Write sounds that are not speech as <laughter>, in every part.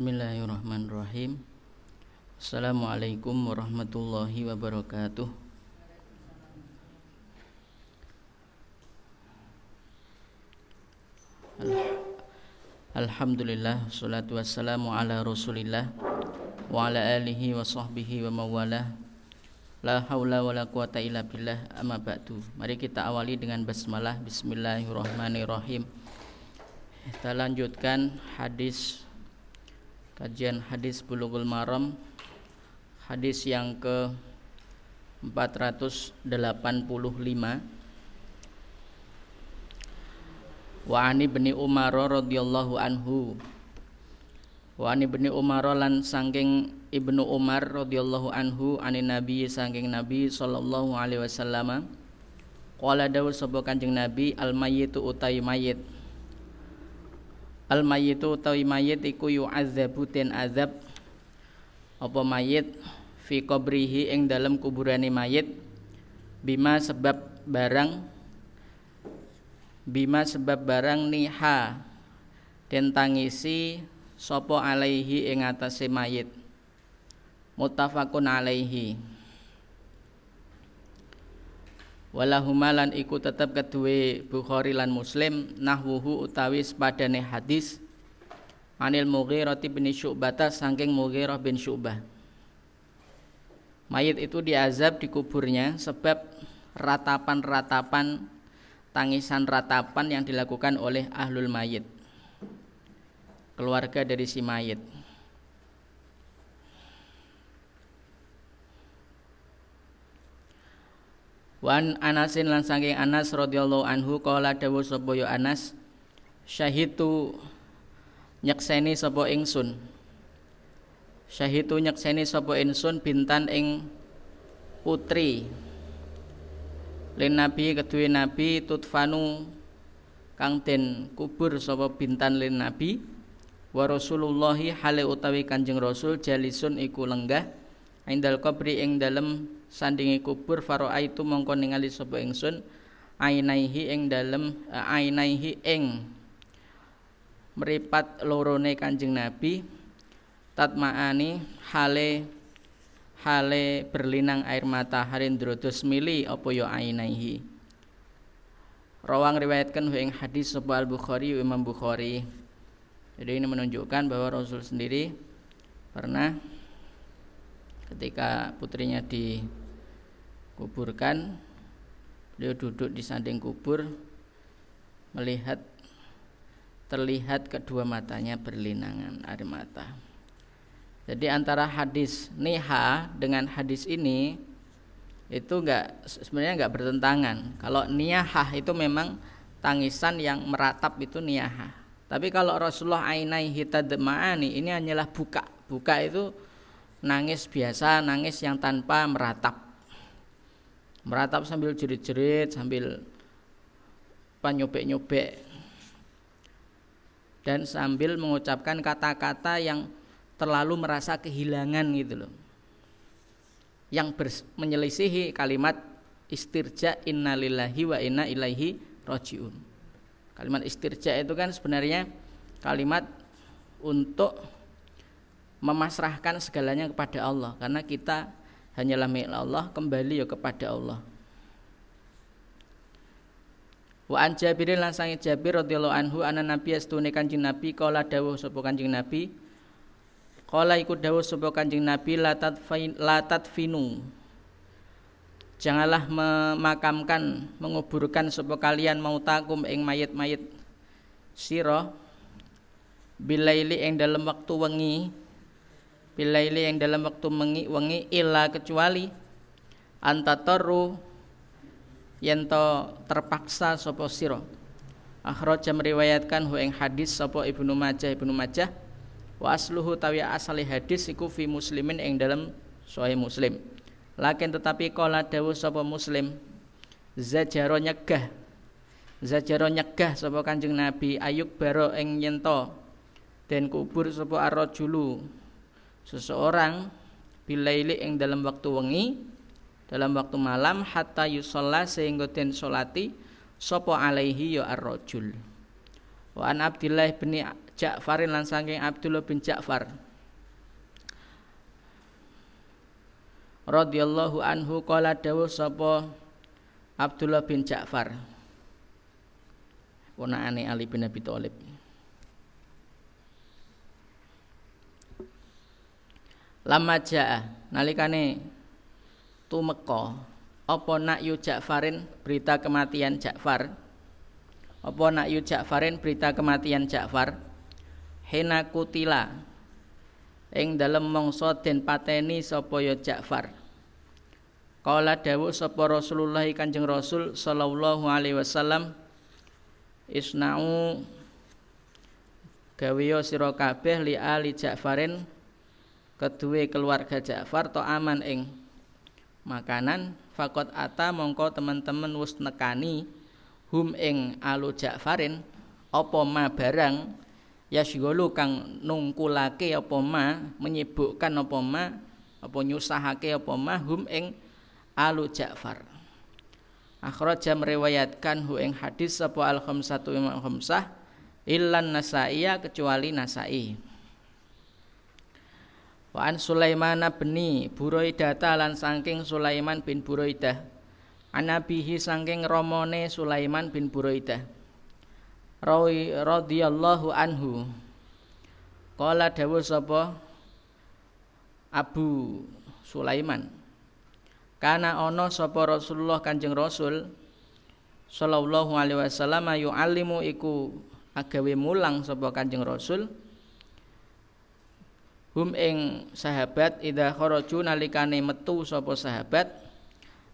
Bismillahirrahmanirrahim. Assalamualaikum warahmatullahi wabarakatuh. Alhamdulillah Salatu wassalamu ala rasulillah Wa ala alihi wa sahbihi wa mawalah. La hawla wa la quwata illa billah amma ba'du. Mari kita awali dengan basmalah. Bismillahirrahmanirrahim. Kita lanjutkan hadis kajian hadis Bulughul Maram hadis yang ke 485 Wa ani bni Umar radhiyallahu anhu. Wa ani bni Umar lan saking Ibnu Umar radhiyallahu anhu ani Nabi saking Nabi sallallahu alaihi wasallam. Qala dawuh sapa Kanjeng Nabi al mayyitu utai mayit Al mayyitu utawi mayit iku yu'adzabu den azab. Apa mayit? Fi qabrihi ing dalam kuburane mayit. Bima sebab barang bima sebab barang niha. Den tangisi sapa alaihi ing atase mayit. Muttafaqun alaihi walahumalan iku tetep kedue Bukhari lan Muslim nahwuhu utawi sepadane hadis. Anil Mughirah bin Syu'bah saking Mughirah bin Syu'bah. Mayit itu diazab di kuburnya sebab ratapan-ratapan tangisan ratapan yang dilakukan oleh ahlul mayit. Keluarga dari si mayit Wan Anasin lan saking Anas radhiyallahu anhu qala dawuh sapa ya Anas syahidu nyekseni sapa ingsun. Syahidu nyekseni sapa ingsun bintan ing putri. Lin nabi kedue nabi tutfanu kang den kubur sapa bintan lin nabi. Wa rasulullahi hale utawi kanjeng rasul jalisun iku lenggah indal qabri ing dalem sandingi kubur itu mongko ningali sapa ingsun ainaihi ing dalem uh, ainaihi ing meripat lorone Kanjeng Nabi tatmaani hale hale berlinang air mata harin drodos mili apa ya ainaihi Rawang riwayatkan ing hadis sapa Al Bukhari Imam Bukhari. Jadi ini menunjukkan bahwa Rasul sendiri pernah ketika putrinya di kuburkan beliau duduk di sanding kubur melihat terlihat kedua matanya berlinangan air mata. Jadi antara hadis niha dengan hadis ini itu enggak sebenarnya enggak bertentangan. Kalau niyahah itu memang tangisan yang meratap itu niyahah. Tapi kalau Rasulullah ainai hitadma'ani ini hanyalah buka. Buka itu nangis biasa nangis yang tanpa meratap. Meratap sambil jerit-jerit sambil nyobek-nyobek dan sambil mengucapkan kata-kata yang terlalu merasa kehilangan gitu loh. Yang menyelisihi kalimat istirja innalillahi wa inna ilaihi rojiun. Kalimat istirja itu kan sebenarnya kalimat untuk memasrahkan segalanya kepada Allah. Karena kita hanyalah milik Allah kembali ya kepada Allah. Wa an Jabirin lan sange Jabir radhiyallahu anhu ana nabi astune Kanjeng Nabi kala dawuh sapa Kanjeng Nabi? Kala iku dawuh sapa Kanjeng Nabi la tatfain la tatfinu Janganlah memakamkan menguburkan sapa kalian mautakum ing mayit-mayit sira bilaili ing dalam waktu wengi bilaili yang dalam waktu mengi wengi illa kecuali antatoru yento terpaksa sapa sira. Akhraja meriwayatkan hu ing hadis sapa Ibnu Majah Ibnu Majah wa asluhu tawi asali hadis iku fi muslimin ing dalam sahih Muslim. Lakin tetapi kala dawuh sapa Muslim zajaro nyegah zajaro nyegah sapa Kanjeng Nabi ayuk baro ing yento den kubur sapa arrajulu seseorang bilaili ing dalam waktu wengi dalam waktu malam hatta yusalla sehingga den solati sopo alaihi ya ar-rajul. Wa an Abdillah bin Ja'farin lan saking Abdullah bin Ja'far. Radhiyallahu anhu qala dawuh sapa Abdullah bin Ja'far. Ponakane Ali bin Abi Thalib Lama jaa nalikane tumeka. Apa nak yu Ja'farin berita kematian Ja'far? Apa nak yu Ja'farin berita kematian Ja'far? Hena kutila. Ing dalem mangsa den pateni sapa ya Ja'far? Kala dawuh sapa Rasulullah Kanjeng Rasul sallallahu alaihi wasallam Isna'u gawiya sira kabeh li ali Ja'farin kedue keluarga Ja'far to aman ing makanan. Fakot ata mongko teman-teman wis nekani hum ing alu Ja'farin apa ma barang yasyghulu kang nungkulake apa ma menyibukkan apa ma apa nyusahake apa ma hum ing alu Ja'far. Akhraja meriwayatkan hu ing hadis sapa al khamsatu imam khamsah illan nasaiya kecuali nasai wa an Sulaiman bin Buraidah lan saking Sulaiman bin Buraidah. Anabihi saking romone Sulaiman bin Buraidah. Rawi radhiyallahu anhu. Kala dawuh sapa? Abu Sulaiman. Kana ono sapa Rasulullah Kanjeng Rasul sallallahu alaihi wasallam yu'allimu iku agawe mulang sapa Kanjeng Rasul hum ing sahabat idza kharaju nalikane metu sapa sahabat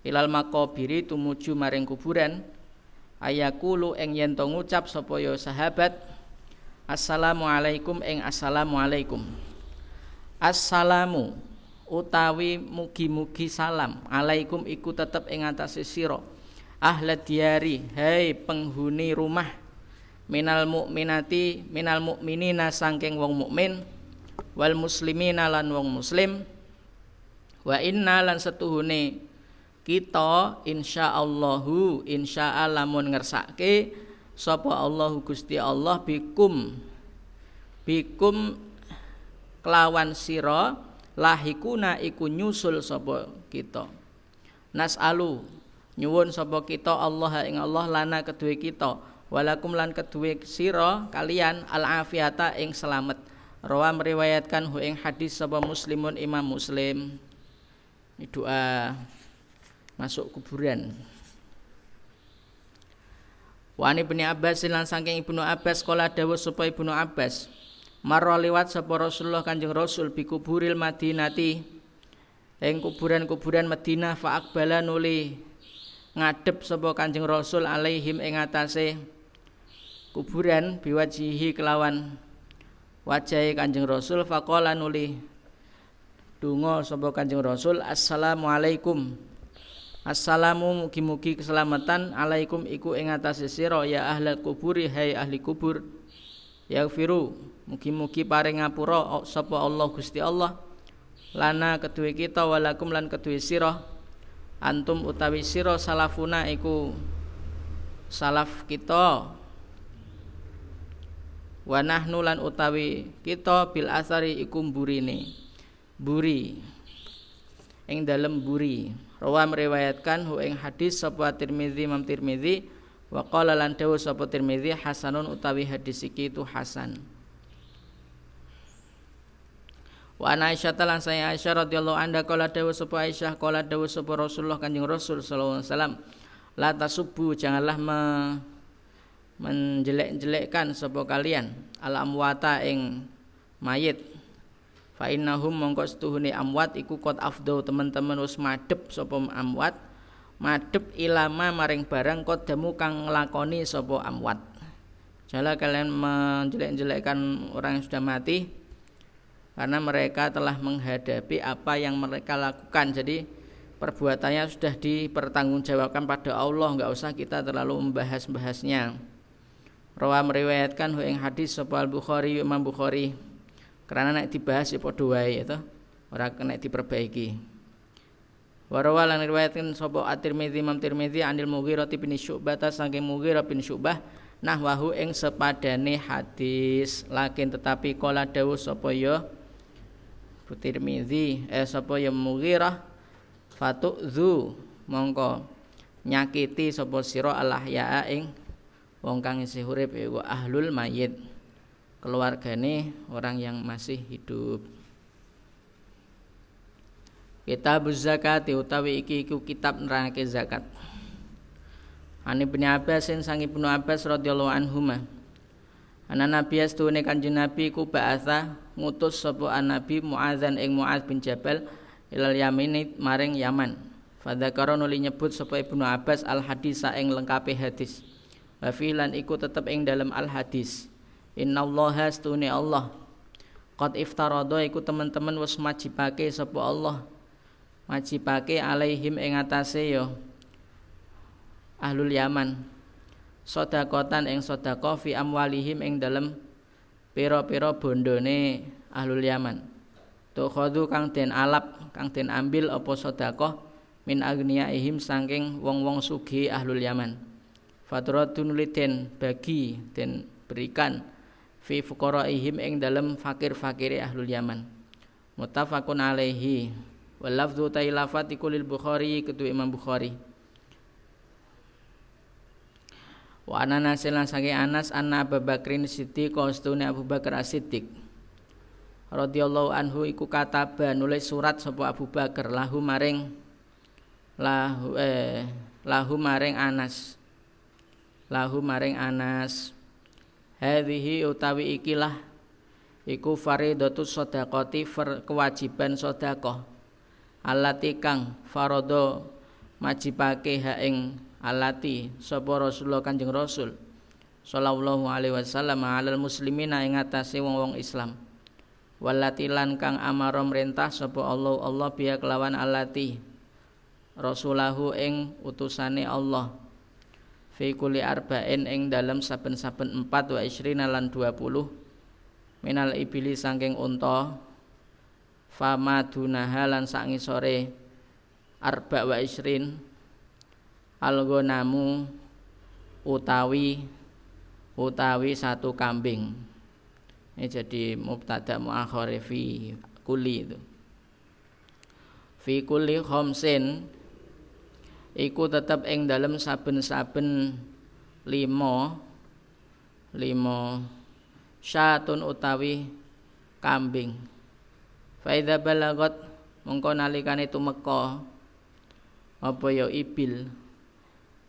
ilal maqabiri tumuju maring kuburan ayakulu ing yen to ngucap sapa ya sahabat assalamualaikum ing assalamualaikum assalamu utawi mugi-mugi salam alaikum iku tetep ing atase sira ahla diari hai penghuni rumah minal mukminati minal mukminina sangking wong mukmin wal muslimina lan wong muslim. Wa inna lan setuhune kita insyaallahu insya lamun ngersake sapa Allahu Gusti Allah bikum bikum kelawan sira lahikuna iku nyusul sapa kita. Nasalu nyuwun sapa kita Allah ing Allah lana kedue kita. Walakum lan kedue sira kalian al afiata ing selamat rawa meriwayatkan hu hadis sapa muslimun imam muslim. Ini doa masuk kuburan. Wani bin Abbas lan saking Ibnu Abbas kala dawuh sapa Ibnu Abbas Marra liwat sapa Rasulullah Kanjeng Rasul bi kuburil Madinati. Ing kuburan-kuburan Madinah fa akbala nuli ngadep sapa Kanjeng Rasul alaihim ing atase kuburan biwajihi kelawan wajahe Kanjeng Rasul faqala nuli. Donga sapa Kanjeng Rasul assalamualaikum. Assalamu mugi-mugi keselamatan. Alaikum iku ing sira ya ahli kuburi hai ahli kubur. Yaghfiru Mugi-mugi paring ngapura sapa Allah Gusti Allah. Lana kedue kita walakum lan kedue sira. Antum utawi sira salafuna iku salaf kita wa nahnu lan utawi kita bil asari iku burine buri ing dalem buri rawa meriwayatkan hu ing hadis sapa Tirmizi Imam Tirmizi wa qala lan dawuh sapa Tirmizi hasanun utawi hadis iki itu hasan. Wa ana Aisyah talan saya Aisyah radhiyallahu anha kala dawuh sapa Aisyah kala dawuh sapa Rasulullah Kanjeng Rasul sallallahu alaihi wasallam la tasubbu janganlah me, menjelek-jelekkan sapa kalian? Al amwata ing mayit. Fa innahum mongko setuhune amwat iku kot afdo teman-teman wis madhep sapa amwat madhep ilama maring barang kodamu kang nglakoni sapa amwat. Jala kalian menjelek-jelekkan orang yang sudah mati karena mereka telah menghadapi apa yang mereka lakukan. Jadi perbuatannya sudah dipertanggungjawabkan pada Allah. Nggak usah kita terlalu membahas-bahasnya Rawa meriwayatkan hu ing hadis sapa Al Bukhari Imam Bukhari. Karena nek dibahas ya padha wae itu ora kena diperbaiki. Warawa lan riwayatkan sapa At-Tirmidzi Imam Tirmidzi anil Mughirah bin Syu'bah saking Mughirah bin Syu'bah nahwahu ing sepadane hadis. Lakin tetapi kala dawuh sapa ya Tirmizi eh sapa ya Mughirah zu mongko nyakiti sapa sira alahya ing wong kang isih urip iku ahlul mayit keluargane orang yang masih hidup Kitab zakat utawi iki iku kitab nerangake zakat Ani Ibnu Abbas sang Ibnu Abbas radhiyallahu anhu Ana Nabi astune Kanjeng Nabi ku ba'atha ngutus sapa Nabi Muadzan ing Muadz bin Jabal ilal Yamin maring Yaman. Fadzakara nuli nyebut sapa Ibnu Abbas al hadis ing lengkape hadis. Wa lan iku tetep ing dalam al hadis. Innallaha astune Allah Qad iftarada iku teman-teman wis majibake sapa Allah. Majibake alaihim ing atase ya ahlul Yaman sodakotan ing sodako fi amwalihim ing dalem piro-piro bondone ahlul Yaman tukhadhu kang den alap kang den ambil apa sodakoh min ihim saking wong-wong sugi ahlul Yaman faturadun liten bagi den berikan fi ihim ing dalem fakir-fakire ahlul Yaman. Muttafaqun alaihi. Wal lafdzu tailafat lil Bukhari ketu Imam Bukhari. Wa ana nasilan sange Anas anna Abu Bakrin Siddiq kostune Abu Bakar As-Siddiq. Radhiyallahu anhu iku kataba nulis surat sapa Abu Bakar lahu maring lahu eh lahu maring Anas lahu maring Anas. Hadhihi utawi ikilah iku faridatus shadaqati kewajiban sedekah. Alati kang farada majibake ha ing alati sapa Rasulullah Kanjeng Rasul sallallahu alaihi wasallam alal muslimina ing atase wong-wong Islam. Walati lan kang amara merintah sapa Allah Allah biya kelawan alati rasulahu ing utusane Allah fi kulli arba'in ing dalam saben-saben empat wa isrina lan 20 minal ibili saking unta. Fama dunaha lan sak ngisore arba wa isrin. Algonamu utawi utawi satu kambing. Ini jadi mubtada muakhir fi kuli itu. Fi kuli khomsin iku tetap ing dalam saben-saben limo limo syatun utawi kambing. Faida balagot mongko nalikane tumeka apa ya ibil?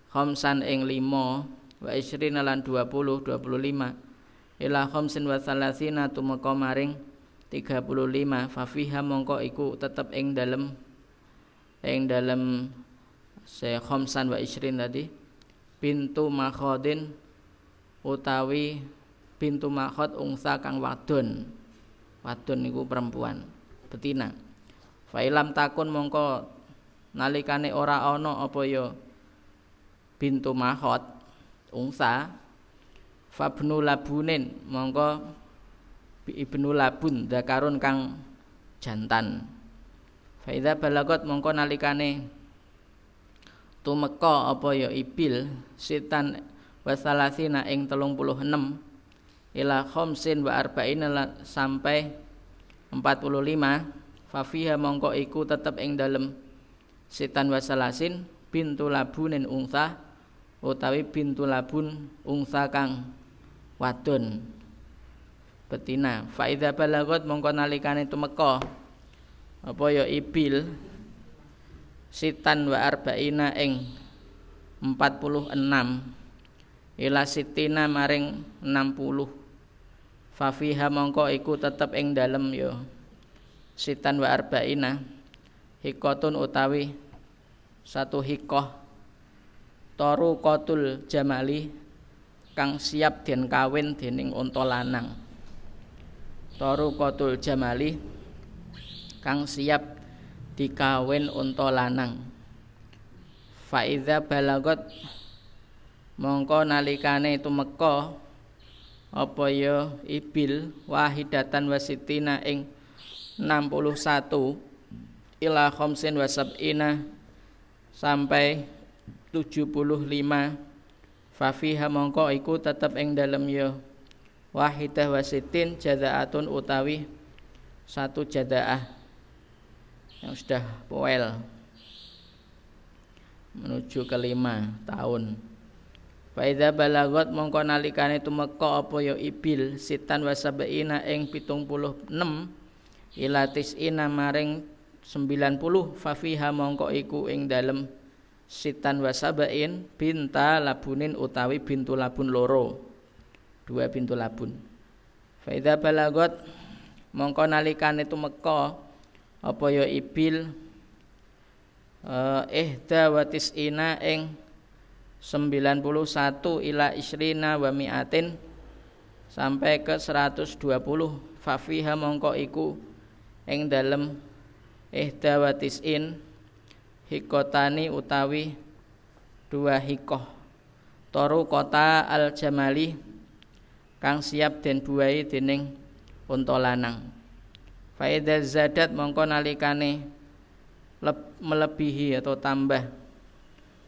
Khamsan ing lima wa isrina lan 20 25 ila khamsin wa salasina tumeka maring 35 fafiha mongko iku tetep ing dalem ing dalem se khamsan wa isrin tadi pintu makhodin utawi pintu makhod ungsa kang wadon. Wadon niku perempuan betina. Failam takun mongko nalikane ora ana apa ya bintu mahot ungsa fabnu labunin mongko ibnu labun dakarun kang jantan. Faida balagot mongko nalikane tumeka apa ya ibil sitan wasalasina ing 36 ila khamsin wa arba'in sampai 45 fafiha mongko iku tetep ing dalem sitan wasalasin bintu labunin ungsa utawi bintu labun ungsa kang wadon betina. Faida balagot mongko nalikane tumeka apa ya ibil sitan wa arba'ina ing 46 ila sitina maring 60 fafiha mongko iku tetep ing dalem ya. Sitan wa arba'ina. Hikotun utawi satu hikoh. Toru kotul jamali. Kang siap den kawin dening unta lanang. Toru kotul jamali. Kang siap dikawin unta lanang. Faiza balagot mongko nalikane tumeka apa ya ibil wahidatan wasitina ing 61 ila khamsin wasab'ina sampai 75 Fafiha mongko iku tetep ing dalem ya wahidah wasitin jadaatun utawi satu jadaah yang sudah poel. Menuju ke lima tahun Faida balagot mongko nalikane tumeka apa ya ibil sitan wasabaina ing 76 ila tisina maring 90 fafiha mongko iku ing dalem sitan wasabain binta labunin utawi bintu labun loro. Dua pintu labun. Faida balagot mongko nalikane tumeka apa ya ibil eh ihda watis ina ing 91 ila isrina wa mi'atin sampai ke 120 fafiha mongko iku ing dalem ihda watis in hikotani utawi dua hikoh. Toru kota al jamali kang siap den buai dening unta lanang faida zadat mongko nalikane melebihi atau tambah.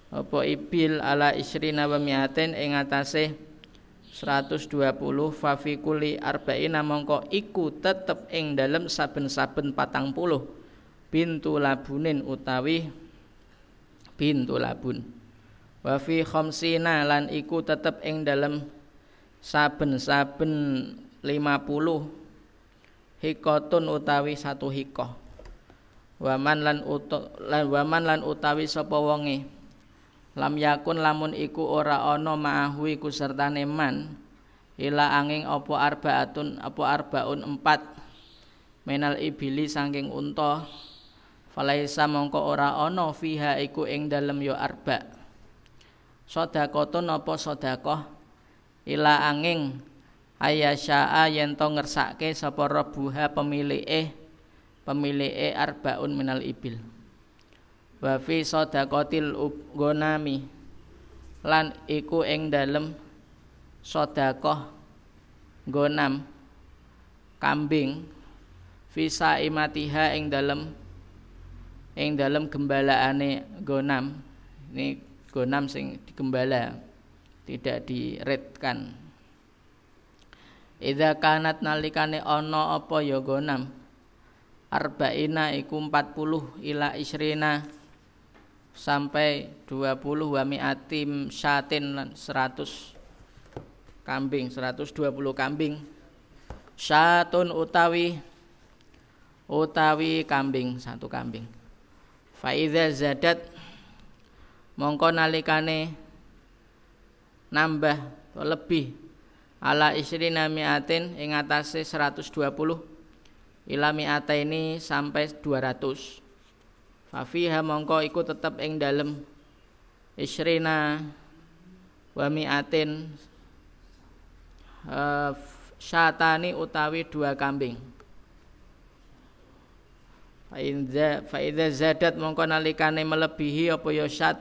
Apa ibil ala isrina wa mi'atin ing atase 120 fa fi kulli arba'ina mongko iku tetep ing dalem saben-saben patang puluh. Bintu labunin utawi bintu labun. Wa fi khamsina lan iku tetep ing dalem saben-saben 50 hikotun utawi satu hikoh. Waman lan uta lan waman lan utawi sapa wonge? Lam yakun lamun iku ora ana ma'ahu iku sertane man ila angin apa arbaatun apa arbaun empat. Menal ibili saking unta falaisa mongko ora ana fiha iku ing dalem ya arba. Sedekahun apa sedekah ila angin ayasyaa yen to ngersake sapa rebuha pemilike pemilih arbaun minal ibil. Wa fi sadaqatil gonami lan iku ing dalem sedekah gonam kambing visa imatiha ing dalem ing dalem gembalaane gonam ini gonam sing digembala tidak diredkan Idza kanat nalikane ana apa ya gonam? Arba'ina iku 40 ila isrina sampai 20 wa mi'atim syatin 100 kambing 120 kambing. Syatun utawi utawi kambing satu kambing. Faidza zadat mongko nalikane nambah atau lebih ala isrina mi'atin ing atase 120 ila ini sampai 200 Fafiha mongko iku tetep ing dalem isrina wa mi'atin uh, syatani utawi dua kambing. Faiza faiza zadat mongko nalikane melebihi apa ya syat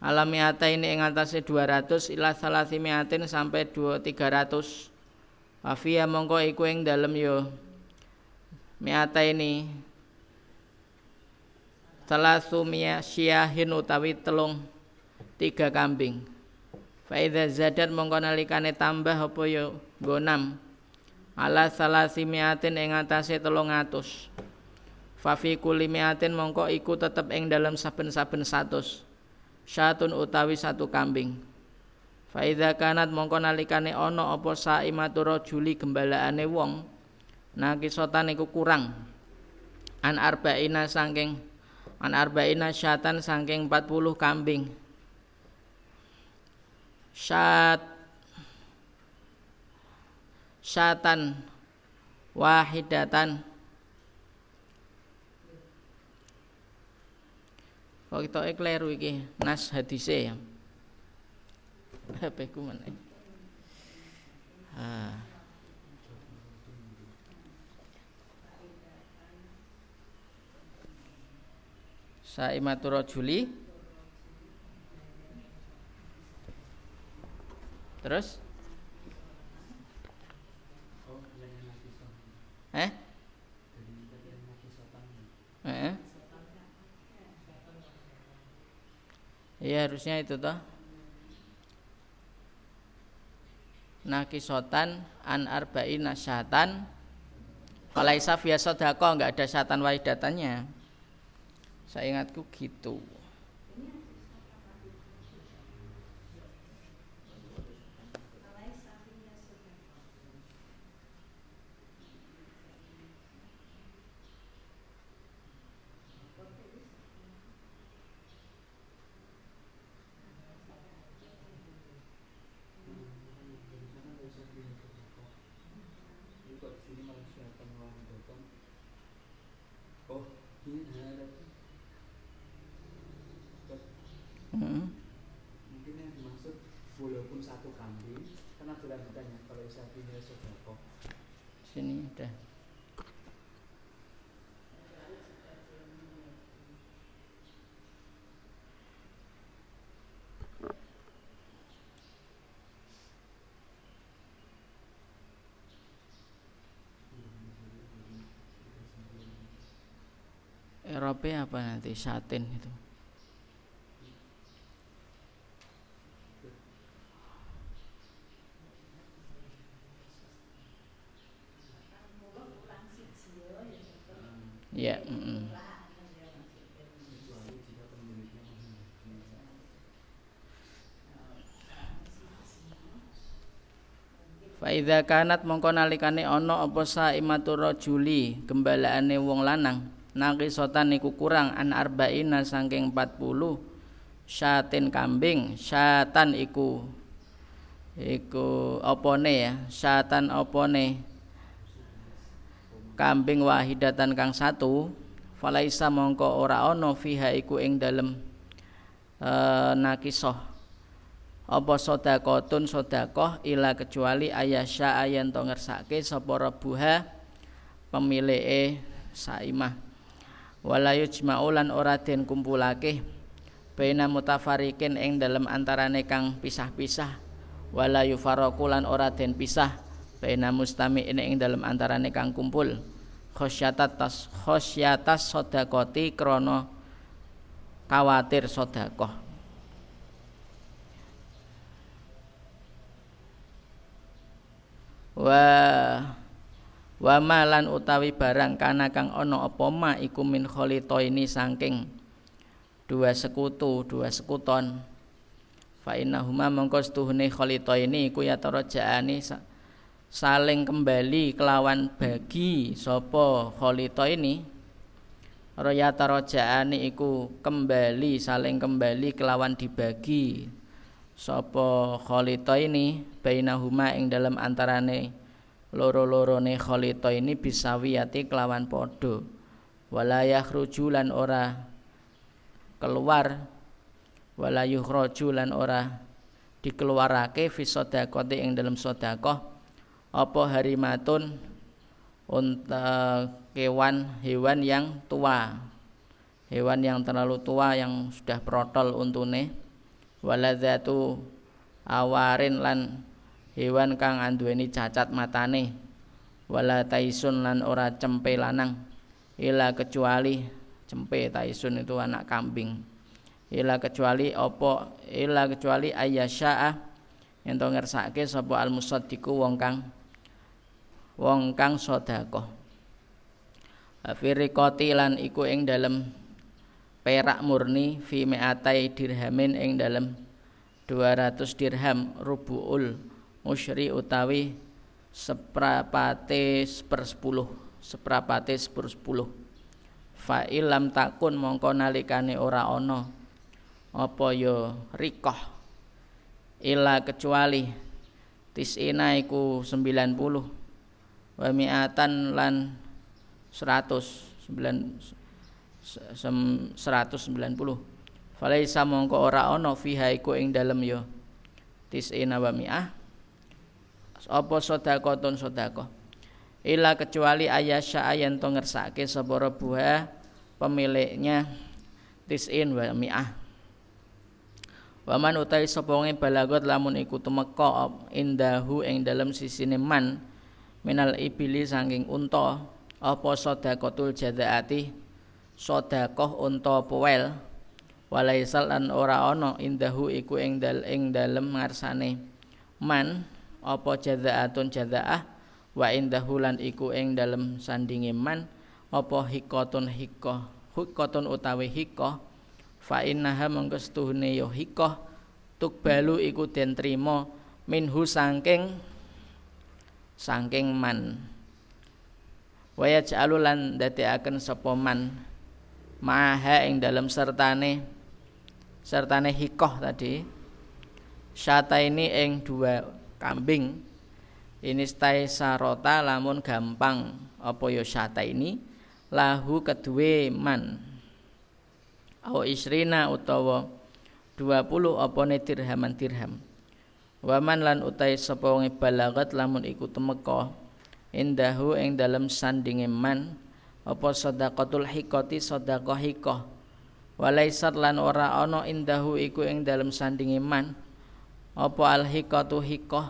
alami ini ing atase 200 ila salasimiatin sampai 2 300 Wafia mongko iku ing dalem yo. Miata ini salasu syiahin utawi telung tiga kambing. Faida zadat mongko nalikane tambah apa yo? Gonam ala salasi miatin ing telung atus. Fafi kuli miatin mongko iku tetep ing dalam saben-saben satus Syatun utawi satu kambing. Faida kanat mongko nalikane ono apa saimatu rajuli gembalaane wong nakisotan iku kurang. An arba'ina saking an arba'ina syatan saking 40 kambing. Syat syatan wahidatan kok kita kleru iki nas hadise. Ya HP ku meneh. Ah. Saimatur Juli. Terus? Eh? Eh? Iya harusnya itu toh. Nakisotan an arba'i syatan Kalau Isa biasa kok nggak ada syatan wahidatannya Saya ingatku gitu. Eropa apa nanti? Satin itu Ya. Mm Faidha kanat mongko nalikane ana apa saimatu rajuli gembalaane wong lanang naqisotan niku kurang an arba'ina saking 40 syatin kambing syatan iku iku opone ya syatan opone. Kambing wahidatan kang satu falaisa mongko ora ono fiha iku ing dalem e, nakisoh apa sedekahun sedekah ila kecuali ayasya ayen to ngersake sapa rebuha pemilike saimah wala yujma'u lan ora den kumpulake baina mutafarikin ing dalem antarane kang pisah-pisah. Wala yufaraqu lan ora den pisah baina mustami'in ing dalem antarane kang kumpul. Khosyatat tas khosyatas sedekati krana kawatir sedekah wa wa malan utawi barang kana kang ana apa ma iku min kholito ini saking dua sekutu dua sekuton. Fa innahuma mongko stuhune kholito ini iku ya tarajaani saling kembali kelawan bagi sopo kholito ini royata rojaani iku kembali saling kembali kelawan dibagi sopo kholito ini bainahuma ing dalam antarane loro-lorone kholito ini bisa wiyati kelawan podo. Walayah rujulan ora keluar. Walayuh rojulan ora dikeluarake fi sodakote ing dalam sodakoh. Apa harimatun unta kewan hewan yang tua. Hewan yang terlalu tua yang sudah protol untune. Waladzatu awarin lan hewan kang anduweni cacat matane wala taisun lan ora cempe lanang. Ila kecuali cempe taisun itu anak kambing. Ila kecuali opo ila kecuali ayyasya'a ento ngersake sapa al musaddiqu wong kang wong kang sedekah. Firikoti lan iku ing dalem perak murni fi me'atai dirhamin ing dalem 200 dirham rubuul musyri utawi seprapate sepersepuluh seprapate sepersepuluh fa ilam takun mongko nalikane ora ana. Apa ya rikoh? Ila kecuali tisina iku 90 wa mi'atan lan 100 190 falaisa mongko ora ana fiha iku ing dalem ya tisina wa mi'ah apa sedekahun sedekah? Ila kecuali ayasya ayan to ngersake sapa buah pemiliknya tisin wa mi'ah. Waman utai sapa balagot lamun iku tumeka indahu ing dalem sisine man minal ibili saking unta. Apa sedekatul jadaati? Sedekah unta powel walaisal lan ora ana indahu iku ing dal ing dalem ngarsane man apa jazaatun jazaah? Wa indahu lan iku ing dalem sandinge man. Apa hikotun hikoh? Hikotun utawi hikoh? Fa innaha mengko stuhune ya hikoh. Tukbalu iku den minhu sangking sangking man. Waya jalulan dadekaken sapa man. Maha ing dalam sertane sertane hikoh tadi. Syata ini ing dua kambing. Ini stai sarota lamun gampang. Apa yo syata ini? Lahu kedue man. Au isrina utawa 20 apa ne dirhaman dirham waman lan utai sapa wong balagat lamun iku temeka. Indahu ing dalam sandinge man. Apa sedaqatul hikoti sedaqah hikoh. Walaisat lan ora ana indahu iku ing dalem sandinge man apa al hikatu hikoh?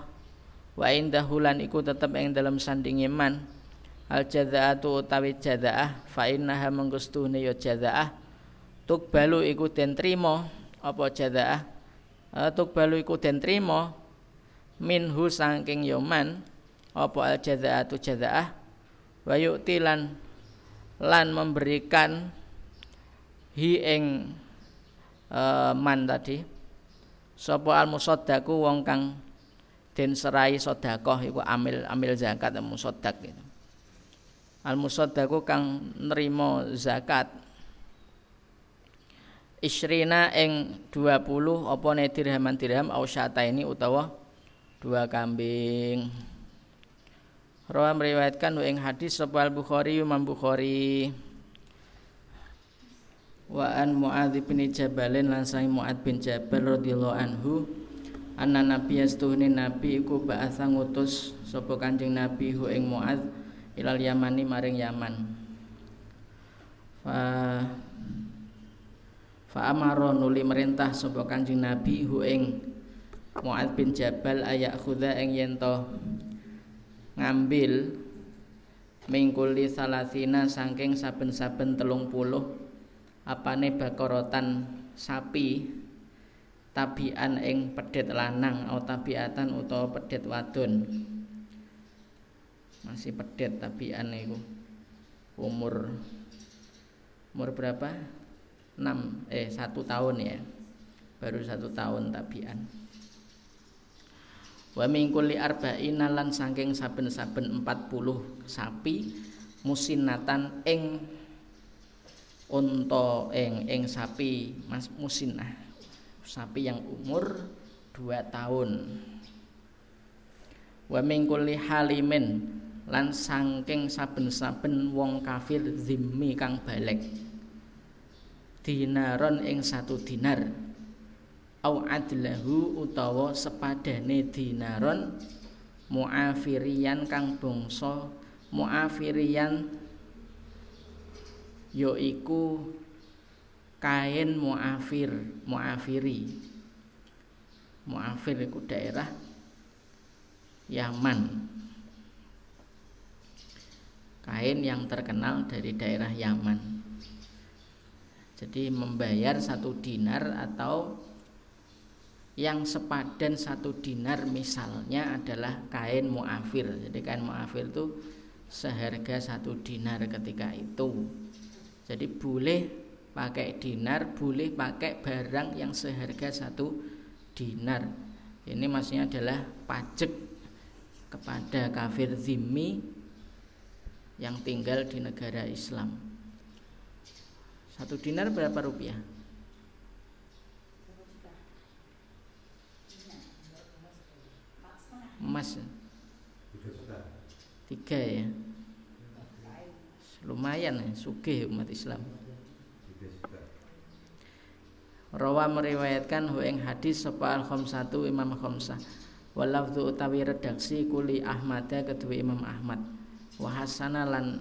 Wa indahu lan iku tetep ing dalem sandinge man al jazaatu utawi jazaah fa innaha mengkustune ya jazaah balu iku den trima. Apa jazaah balu iku den trima. Minhu saking yoman. Apa al jazaatu jazaah wa yu'tilan lan memberikan hi ing uh, man tadi sapa al musaddaku wong kang den serai sedekah iku amil amil zakat musaddaq gitu. Al musaddaku kang nerima zakat Isrina ing 20 apa ne dirhaman dirham au ini utawa dua kambing. Rawa meriwayatkan ing hadis sapa Al-Bukhari Imam Bukhari wa an Muadz bin Jabalin lan sang Muadz bin Jabal radhiyallahu anhu anna nabi astuhni nabi iku ba'atsa ngutus sapa Kanjeng Nabi hu ing Muadz ilal Yamani maring Yaman. Fa fa amara nuli merintah sapa Kanjeng Nabi hu ing Muadz bin Jabal ayak khudha ing yen ngambil mingkuli salasina saking saben-saben telung puluh apane bakorotan sapi tabian ing pedet lanang atau tabiatan utawa pedet wadon. Masih pedet tabian itu umur umur berapa? 6 eh satu tahun ya. Baru satu tahun tabian. Wa min kulli arba'ina lan saking saben-saben 40 sapi musinatan ing unta ing ing sapi mas musinah. Sapi yang umur 2 tahun. Wa min kulli halimin lan saking saben-saben wong kafir zimmi kang balik. Dinaron ing satu dinar. Au adlahu utawa sepadane dinaron muafirian kang bangsa muafirian yaiku kain muafir muafiri. Muafir iku daerah Yaman. Kain yang terkenal dari daerah Yaman. Jadi membayar satu dinar atau yang sepadan satu dinar misalnya adalah kain muafir. Jadi kain muafir itu seharga satu dinar ketika itu jadi boleh pakai dinar boleh pakai barang yang seharga satu dinar. Ini maksudnya adalah pajak kepada kafir zimmi yang tinggal di negara Islam. Satu dinar berapa rupiah? Emas. Tiga ya lumayan ya sugih umat Islam. Rawa meriwayatkan hu ing hadis sapa al khamsatu Imam Khamsah walafzu utawi redaksi kuli Ahmada kedua Imam Ahmad. Wa hasana lan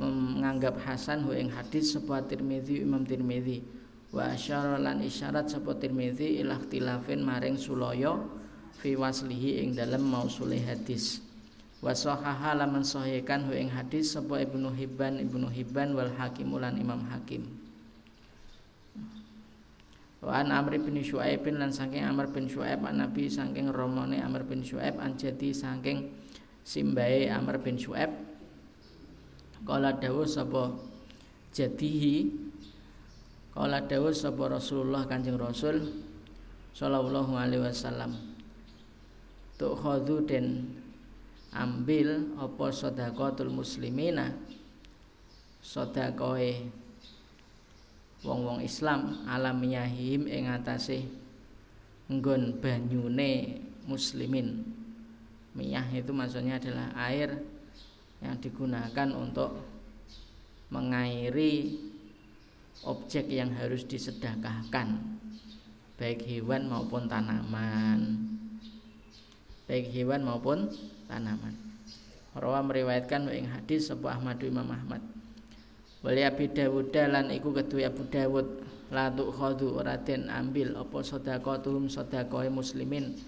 menganggap hasan hu ing hadis sapa Tirmizi Imam Tirmizi. Wa asyara lan isyarat sapa Tirmizi ila ikhtilafin maring sulaya fi waslihi ing dalem mausule hadis wa sahaha laman sahihkan hu ing hadis sapa Ibnu Hibban Ibnu Hibban wal Hakim lan Imam Hakim. Wa an Amr bin Syuaib lan saking Amr bin Syuaib an Nabi saking romone Amr bin Syuaib an jadi saking simbahe Amr bin Syuaib. Kala dawuh sapa jadihi kala dawuh sapa Rasulullah Kanjeng Rasul sallallahu alaihi wasallam tuk khadhu den ambil apa sedekatul muslimina sedekahe wong-wong Islam alamiyahim ing atase nggon banyune muslimin. Miyah itu maksudnya adalah air yang digunakan untuk mengairi objek yang harus disedekahkan baik hewan maupun tanaman baik hewan maupun tanaman Rawa meriwayatkan ing hadis sebuah Ahmad Imam Ahmad Wali Abi Dawud lan iku kedua Abu Dawud la tukhadhu ora ambil apa sedekahum sedekahe muslimin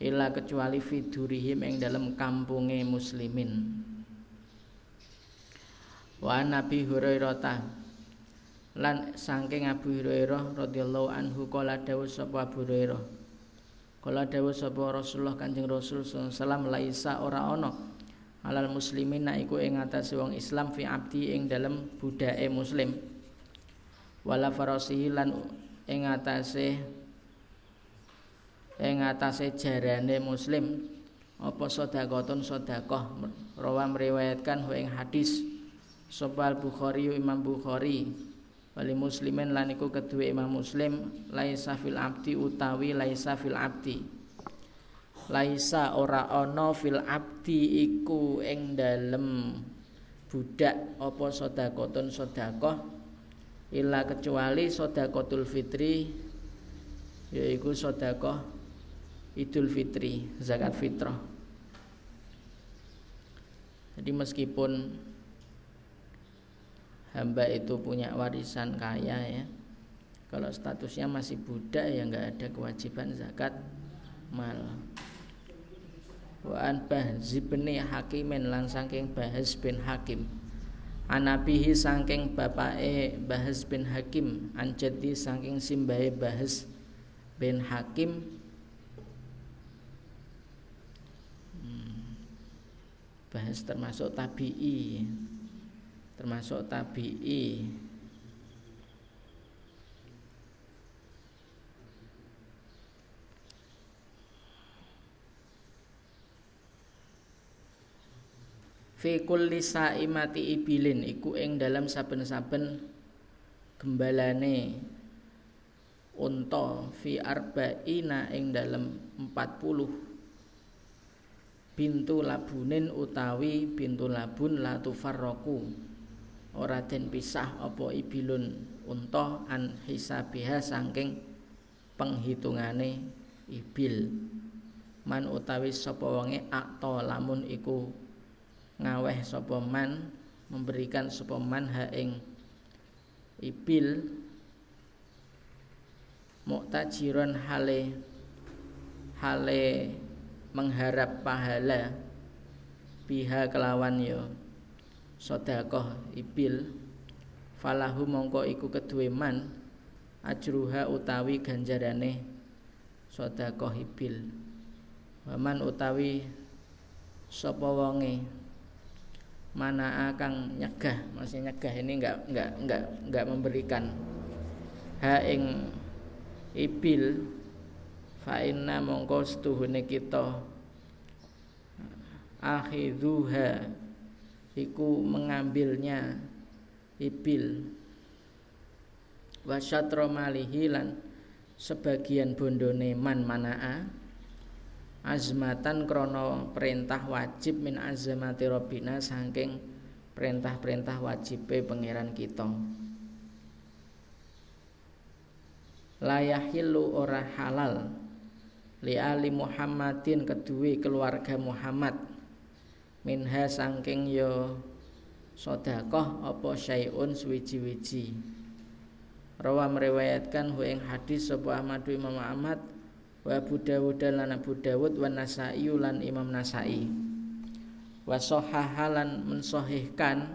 illa kecuali fidurihim ing dalam kampunge muslimin. Wa Nabi Hurairah lan saking Abu Hurairah radhiyallahu anhu kala dawuh sapa Abu Hurairah kala dawuh sapa Rasulullah Kanjeng Rasul sallallahu laisa ora ana? Alal muslimin iku ing atase wong Islam fi abdi ing dalem budake muslim. Wala farasihi lan ing atase ing atase jarane muslim. Apa sedekahun sedekah? Rawa meriwayatkan ing hadis. Sobal Bukhari Imam Bukhari wali muslimin lan iku kedua Imam Muslim laisa fil abdi utawi laisa fil abdi. Laisa ora ana fil abdi iku ing dalem budak apa sedekahun sedekah illa kecuali sedekatul fitri yaiku sedekah Idul Fitri zakat fitrah. Jadi meskipun hamba itu punya warisan kaya ya. Kalau statusnya masih budak ya nggak ada kewajiban zakat. Mal. Wa an Bahz bin Hakimin lan saking Bahz bin Hakim. Anabihi saking bapake Bahz bin Hakim anjadi saking simbahe Bahz bin Hakim. Hmm. Bahz termasuk tabi'i termasuk tabi'i. Fi kulli saimati ibilin iku ing dalam saben-saben gembalane. Unta fi arba'ina ing dalam 40 bintu labunin utawi bintu labun la tufarraku ora den pisah apa ibilun unta an hisabiha saking penghitungane ibil. Man utawi sapa wonge akta lamun iku ngaweh sapa man memberikan sapa man ha ing ibil muktajiron hale hale mengharap pahala biha kelawan yo sedekah ibil. Falahu mongko iku kedue man ajruha utawi ganjarane sedekah ibil. Waman utawi sapa wonge? Mana akan nyegah maksudnya nyegah ini enggak enggak enggak enggak memberikan. Ha ing ibil fa inna mongko setuhune kita akhidhuha iku mengambilnya ibil. Wa syatra malihi lan sebagian bondone man manaa. Azmatan krono perintah wajib min azamati robbina saking perintah-perintah wajibe pangeran kita. Layahilu ora halal li ali Muhammadin kedue keluarga Muhammad minha saking yo sodakoh apa syai'un suwiji-wiji. Rawa meriwayatkan hu ing hadis sapa Ahmad Imam Ahmad wa Abu Dawud lan Abu Dawud wa Nasai lan Imam Nasai. Wa sahahalan mensahihkan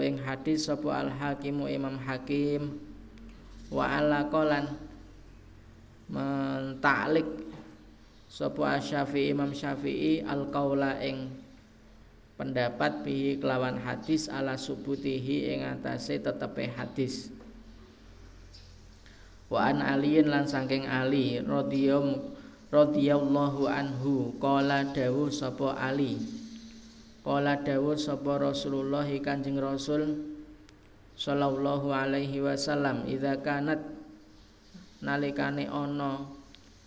ing hadis sapa Al Hakimu Imam Hakim wa ala qalan mentaklik sapa Syafi'i Imam Syafi'i al qaula ing pendapat bihi kelawan hadis ala subutihi ing atase tetepe hadis. Wa an aliyin lan saking ali radhiyallahu anhu qala dawuh sapa ali. Qala dawuh sapa Rasulullah Kanjeng Rasul sallallahu alaihi wasallam idza kanat nalikane ana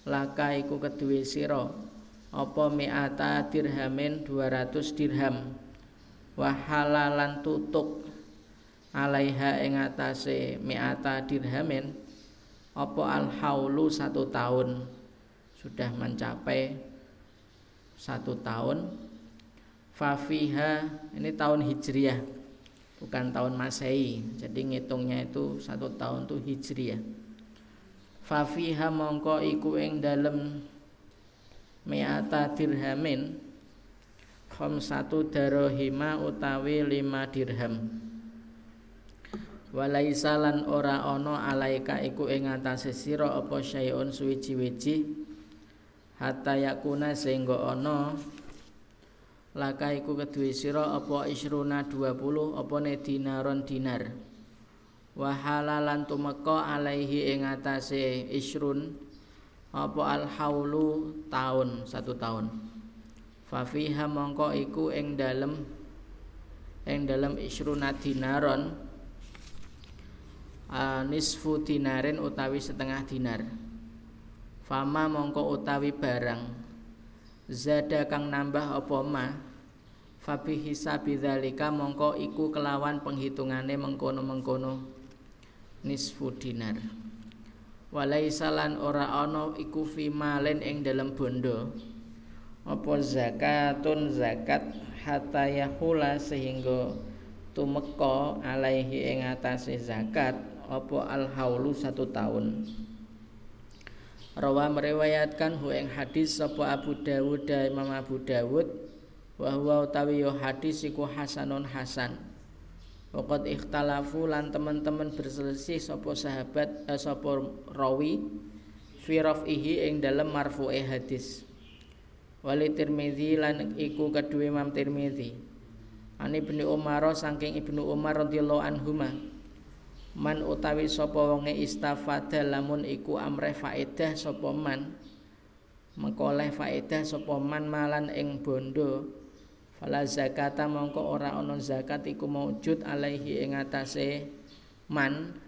laka iku keduwe sira apa mi'ata dirhamin 200 dirham? Wa halalan tutuk alaiha ing atase mi'ata dirhamin. Apa al haulu satu tahun? Sudah mencapai satu tahun. Fafiha ini tahun hijriah bukan tahun masehi. Jadi ngitungnya itu satu tahun tuh hijriah. Fafiha mongko iku ing dalem mi'ata dirhamin. Satu darohima utawi lima dirham. Walaisa lan ora ana alaika iku ing atase sira apa syai'un suwiji-wiji. Hatta yakuna sehingga ana laka iku keduwe sira apa isruna 20 apa ne dinaron dinar. Wa halalan tumeka alaihi ing atase isrun apa al haulu tahun satu tahun. Fafiha mongko iku ing dalem ing dalem isruna dinaron. Uh, nisfu dinarin utawi setengah dinar. Fama mongko utawi barang. Zada kang nambah apa ma? Fabi hisabi dzalika mongko iku kelawan penghitungane mengkono-mengkono nisfu dinar walaisa lan ora ana iku fi malen ing dalem bondo. Apa zakatun zakat hatta yahula sehingga tumeka alaihi ing atase zakat apa al haulu satu tahun Rawa meriwayatkan hu ing hadis sapa Abu Dawud da Imam Abu Dawud wa huwa utawi hadis iku hasanun hasan Waqad ikhtalafu lan teman-teman berselisih sapa sahabat eh, sapa rawi fi raf'ihi ing dalem marfu'e hadis. Wali Tirmizi lan iku kedua Imam Tirmizi. Ani Ibnu Umar saking Ibnu Umar radhiyallahu anhuma. Man utawi sapa wonge istafada lamun iku amreh faedah sapa man. Mengkoleh faedah sapa man malan ing bondo Fala zakata mongko ora ana zakat iku maujud alaihi ing atase man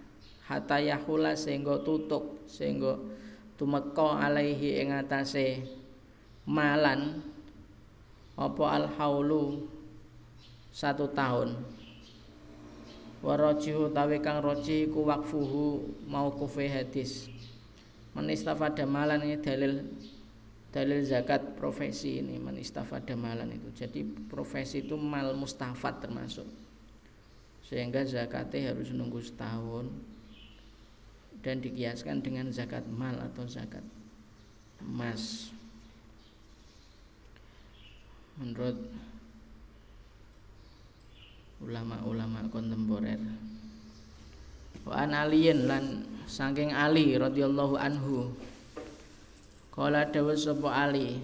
hatta yahula sehingga tutuk sehingga tumeka alaihi ing atase malan apa al haulu satu tahun. Warajihu tawi kang roji iku wakfuhu mauqufi hadis. Menistafada malan ini dalil dalil zakat profesi ini man istafada malan itu. Jadi profesi itu mal mustafat termasuk. Sehingga zakatnya harus nunggu setahun dan dikiaskan dengan zakat mal atau zakat emas. Menurut ulama-ulama kontemporer. Wa an aliyin lan saking ali radhiyallahu anhu Kala dawuh sapa Ali.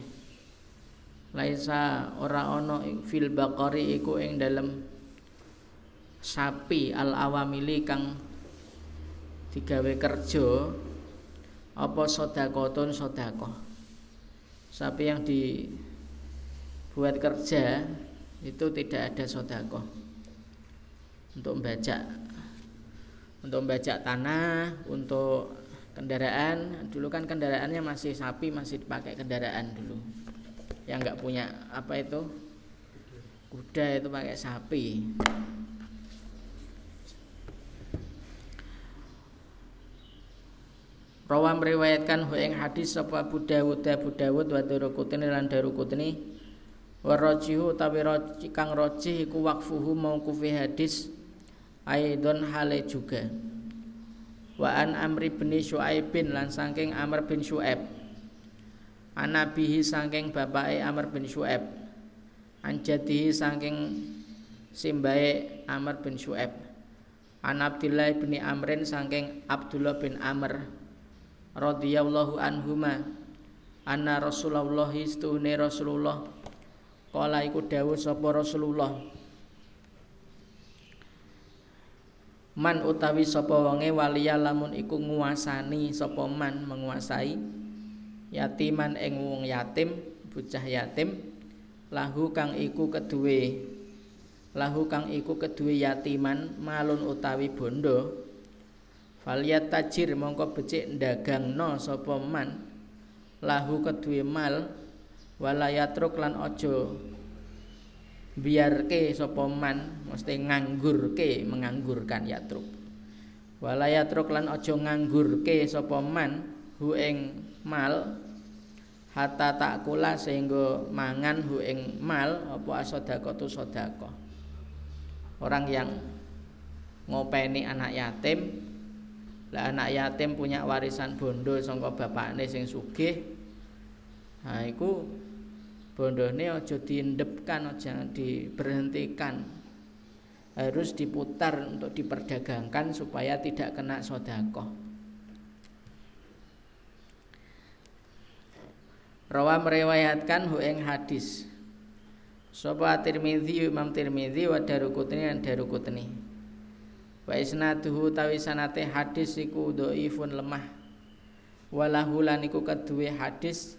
Laisa ora ana fil baqari iku ing dalem sapi al awamili kang digawe kerja apa sedekahun sedekah. Sapi yang dibuat kerja itu tidak ada sedekah. Untuk membajak untuk membajak tanah untuk kendaraan dulu kan kendaraannya masih sapi masih dipakai kendaraan dulu. Yang nggak punya apa itu? Kuda itu pakai sapi. Rawa meriwayatkan hu ing hadis sapa Abu Dawud Abu Dawud wa Daruqutni lan Daruqutni wa rajihu tawi kang rajih iku waqfuhu mauqufi hadis aidon hale juga wa an amri bin syuaibin lan saking amr bin syuaib anabihi saking bapake amr bin syuaib an jadihi saking simbae amr bin syuaib an abdillah bin amrin saking abdullah bin amr radhiyallahu anhuma anna Rasulullah istune Rasulullah. Kala iku dawuh sapa Rasulullah Man utawi sapa wonge waliya lamun iku nguasani sapa man menguasai yatiman ing wong yatim bocah yatim lahu kang iku keduwe. Lahu kang iku keduwe yatiman malun utawi bondo. Faliyat tajir mongko becik ndagangno sapa man lahu keduwe mal walayatruk lan aja biarke sapa man mesti nganggurke menganggurkan yatruk wala yatruk lan aja nganggurke sapa man hu ing mal hatta takula sehingga mangan hu ing mal apa tu sedekah orang yang ngopeni anak yatim lah anak yatim punya warisan bondo sangka bapakne sing sugih nah iku bondone aja diendepkan aja diberhentikan. Harus diputar untuk diperdagangkan supaya tidak kena sodakoh Rawa meriwayatkan hu ing hadis. Sapa Tirmidzi Imam Tirmidzi wa Daruqutni dan Daruqutni Wa isnaduhu tawi sanate hadis iku dhaifun lemah. Walahu lan iku hadis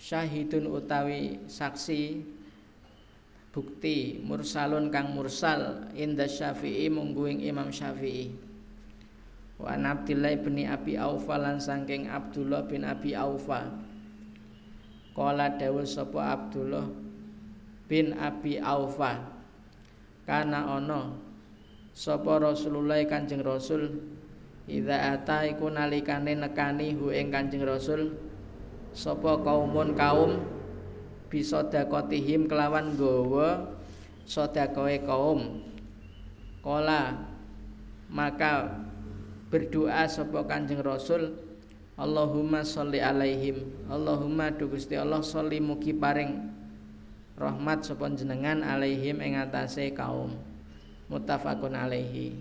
syahidun utawi saksi bukti mursalun kang mursal inda syafi'i mungguing imam syafi'i. Wa an abdillah bin abi aufa lan sangking abdullah bin abi aufa. Kala dawuh sapa Abdullah bin Abi Aufa. Kana ana sapa Rasulullah Kanjeng Rasul Idza ata iku nalikane nekani hu ing Kanjeng Rasul sapa kaumun kaum bisa dakotihim kelawan gawa sodakoe kaum? Kola maka berdoa sapa kanjeng rasul Allahumma sholli alaihim Allahumma du Gusti Allah sholli mugi paring rahmat sapa jenengan alaihim ing atase kaum. Muttafaqun alaihi.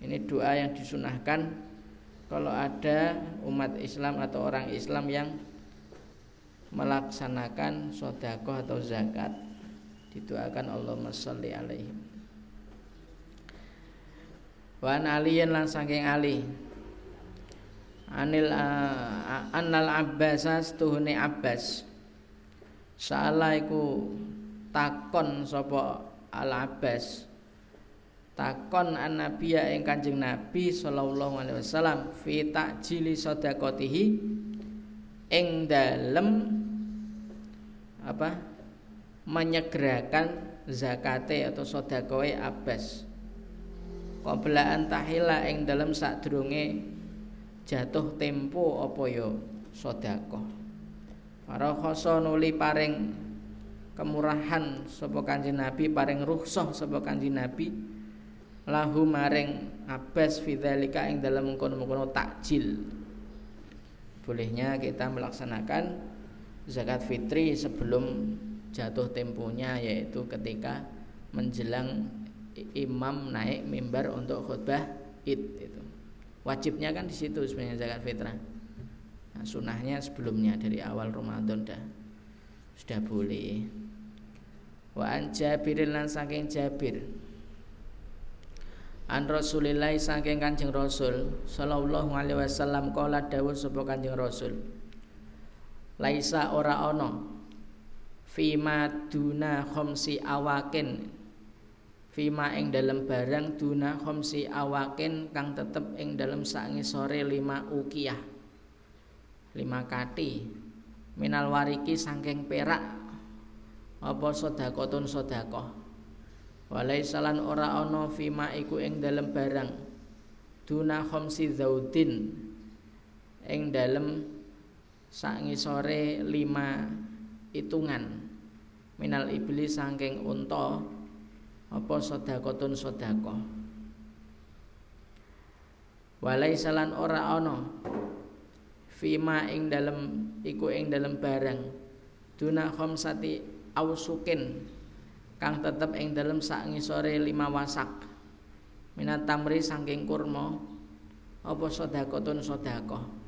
Ini doa yang disunahkan kalau ada umat Islam atau orang Islam yang melaksanakan sodakoh atau zakat didoakan Allah sholli alaihi. Wa an aliyin lan saking ali. Anil uh, annal abbas tuhune abbas. Salah iku takon sapa al abbas. Takon an nabiya ing kanjeng nabi sallallahu alaihi wasallam fi ta'jili sedekatihi ing dalem apa menyegerakan zakate atau sodakoe abbas Qablaan tahila ing dalam sadurunge jatuh tempo apa ya sedekah. Para khoso nuli paring kemurahan sapa Kanjeng Nabi paring rukhsah sapa Kanjeng Nabi lahu maring Abbas fidzalika ing dalam mengkono-mengkono takjil. Bolehnya kita melaksanakan zakat fitri sebelum jatuh temponya yaitu ketika menjelang imam naik mimbar untuk khutbah id itu. Wajibnya kan di situ sebenarnya zakat fitrah. Nah, sunahnya sebelumnya dari awal Ramadan dah. Sudah boleh. Wa an Jabirin lan saking Jabir. An Rasulillah saking Kanjeng Rasul sallallahu alaihi wasallam kala dawuh sapa Kanjeng Rasul laisa ora ana. Fima duna khomsi awakin. Fima ing dalam barang duna khomsi awakin kang tetep ing dalam sangi sore lima ukiyah. Lima kati. Minal wariki sangking perak. Apa sodakotun sodakoh walai salan ora ono fima iku ing dalam barang. Duna khomsi zaudin. Ing dalam sangi sore lima hitungan. Minal iblis sangking unta apa sodakotun sodako walai salan ora ono fima ing dalem iku ing dalem barang. Duna khomsati ausukin kang tetep ing dalem sangi sore lima wasak. Minat tamri sangking kurma apa sodakotun sodako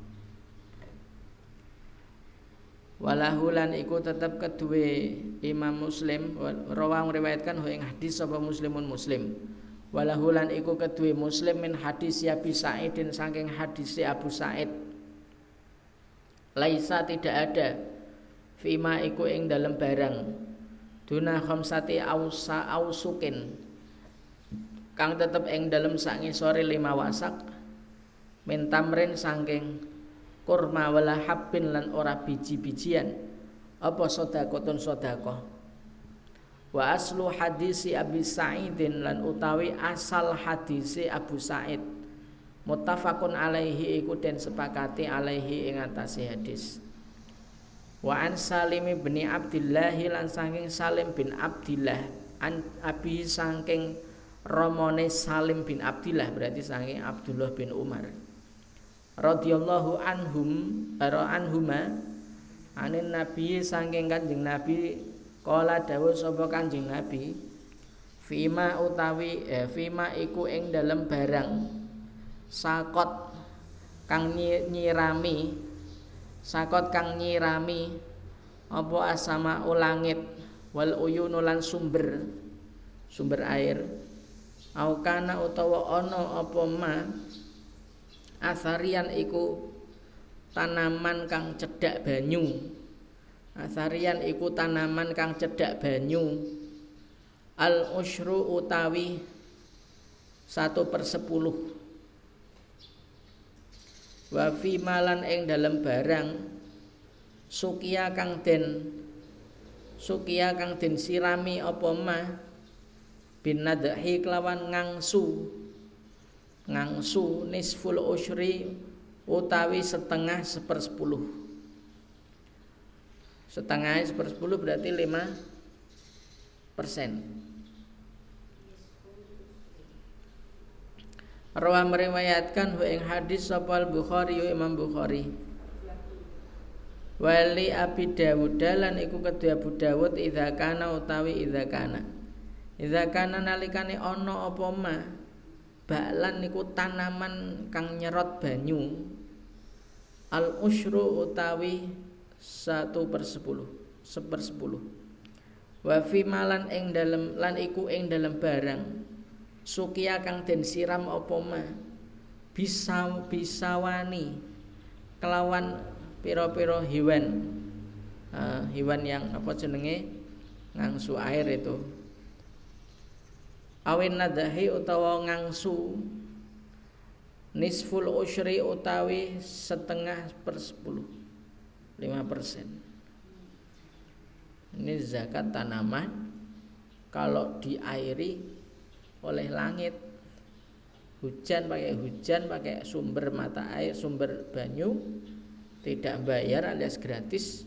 Walahulan iku tetep kedue Imam Muslim rawang riwayatkan ing hadis sapa Muslimun Muslim. Walahulan iku kedue Muslim min hadis Abi Sa'idin saking hadis Abu Sa'id. Laisa tidak ada fima iku ing dalam barang duna khamsati ausa ausukin kang tetep ing dalam sore lima wasak min tamrin saking kurma wala habbin lan ora biji-bijian. Apa sedekahun sedekah? Wa aslu hadisi Abi Sa'idin lan utawi asal hadisi Abu Sa'id. Muttafaqun alaihi iku den sepakati alaihi ing atase hadis. Wa an Salim bin Abdullah lan saking Salim bin Abdullah an abi saking romone Salim bin Abdullah berarti saking Abdullah bin Umar radhiyallahu anhum ara anhuma anin nabi saking kanjeng nabi kala dawuh sapa kanjeng nabi fima utawi eh, fima iku ing dalem barang sakot kang nyirami sakot kang nyirami apa asama ulangit wal uyunu lan sumber sumber air au kana utawa ana apa ma asarian iku tanaman kang cedhak banyu. Asarian iku tanaman kang cedhak banyu. Al usru utawi satu per sepuluh. Wa fi malan ing dalam barang sukia kang den sukia kang den sirami apa ma bin nadhi kelawan ngangsu ngangsu nisful usri utawi setengah sepersepuluh. Setengah sepersepuluh berarti lima persen. Rawa meriwayatkan ing hadis sapa Bukhari Imam Bukhari. Wali Abi Dawud lan iku kedua Abu Dawud idza kana utawi idza kana. Idza kana nalikane ana apa baklan niku tanaman kang nyerot banyu. Al usyru utawi satu per sepuluh seper sepuluh. Wa fi malan ing dalem lan iku ing dalem barang. Sukia kang den siram apa bisa bisawani kelawan piro-piro hewan. Uh, hewan yang apa jenenge? Ngangsu air itu awin nadahi utawa ngangsu. Nisful usyri utawi setengah per sepuluh. Lima persen. Ini zakat tanaman kalau diairi oleh langit. Hujan pakai hujan pakai sumber mata air sumber banyu tidak bayar alias gratis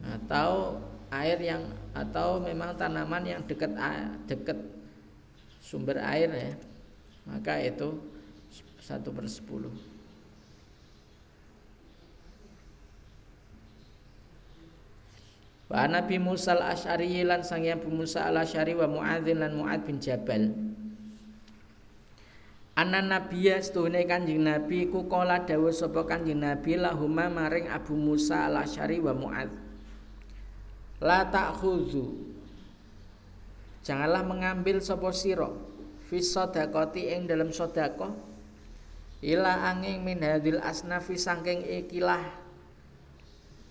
atau air yang atau memang tanaman yang dekat dekat sumber air ya maka itu satu per sepuluh Wa Nabi Musa al-Asy'ari lan sang Abu Musa al-Asy'ari wa Muadzin lan Muad bin Jabal. Anan nabiya setuhune Kanjeng Nabi ku kala dawuh sapa Kanjeng Nabi lahuma maring Abu Musa al-Asy'ari wa Muad. La ta'khudhu Janganlah mengambil sapa sira fi sedekati ing dalam sedekah ila angin min hadil asnafi saking ikilah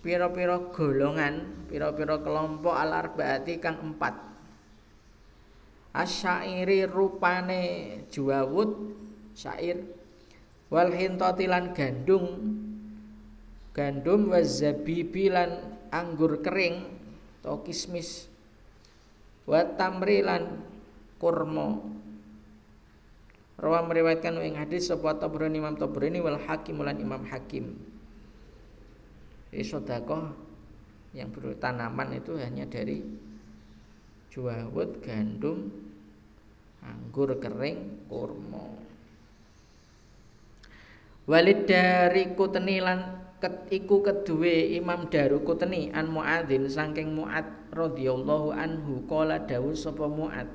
pira-pira golongan pira-pira kelompok al arbaati kang empat. Asyairi rupane juwawut syair wal hintatilan gandum gandum wa lan anggur kering atau kismis wa tamrilan kurma Rawa meriwayatkan ing hadis sapa Tabrani Imam Tabrani wal Hakim lan Imam Hakim. Sedekah yang berupa tanaman itu hanya dari juawut, gandum, anggur kering, kurma. Walid dari kuteni lan ket iku kedue Imam Darukutni an Muadzin saking Muad radhiyallahu anhu qala dawuh sapa Muad.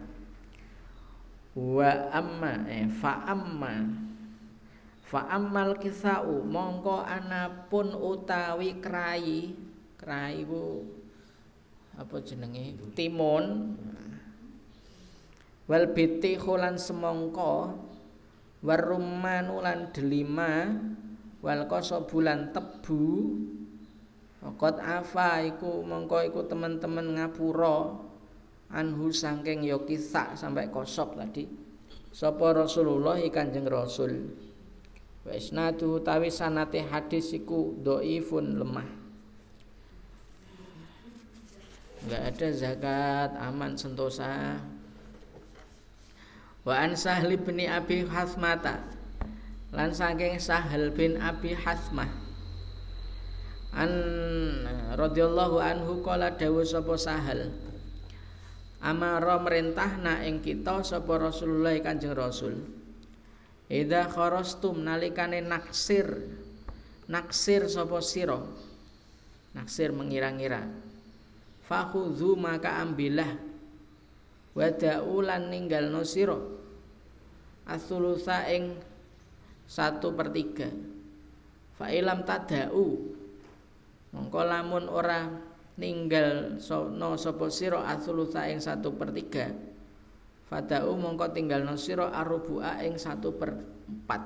Wa amma eh, fa amma. Fa ammal kisau mongko anapun utawi krayi Krai ku apa jenenge? Timun. Wal biti khulan semongko warumanu lan delima wal bulan tebu Fakot afa iku mongko iku teman-teman ngapura anhu saking ya kisah sampai kosop tadi. Sapa Rasulullah Kanjeng Rasul. Wa tawi sanate hadis iku dhaifun lemah. Enggak ada zakat aman sentosa. Wa an Sahli bin Abi Hasmata lan saking Sahal bin Abi Hasmah an radhiyallahu anhu kala dawuh sapa sahal amara merintahna ing kita sapa Rasulullah Kanjeng Rasul. Ida kharastum nalikane naksir naksir sapa sira? Naksir mengira-ngira. Fakhudhu maka ambilah wada'ulan ninggalno sira. Asulusa ing satu per tiga. Fa ilam tada'u. Mongko lamun ora ninggal sono sapa sira asulusa ing satu per tiga. Fadau mongko tinggalno sira arubua ing satu per empat.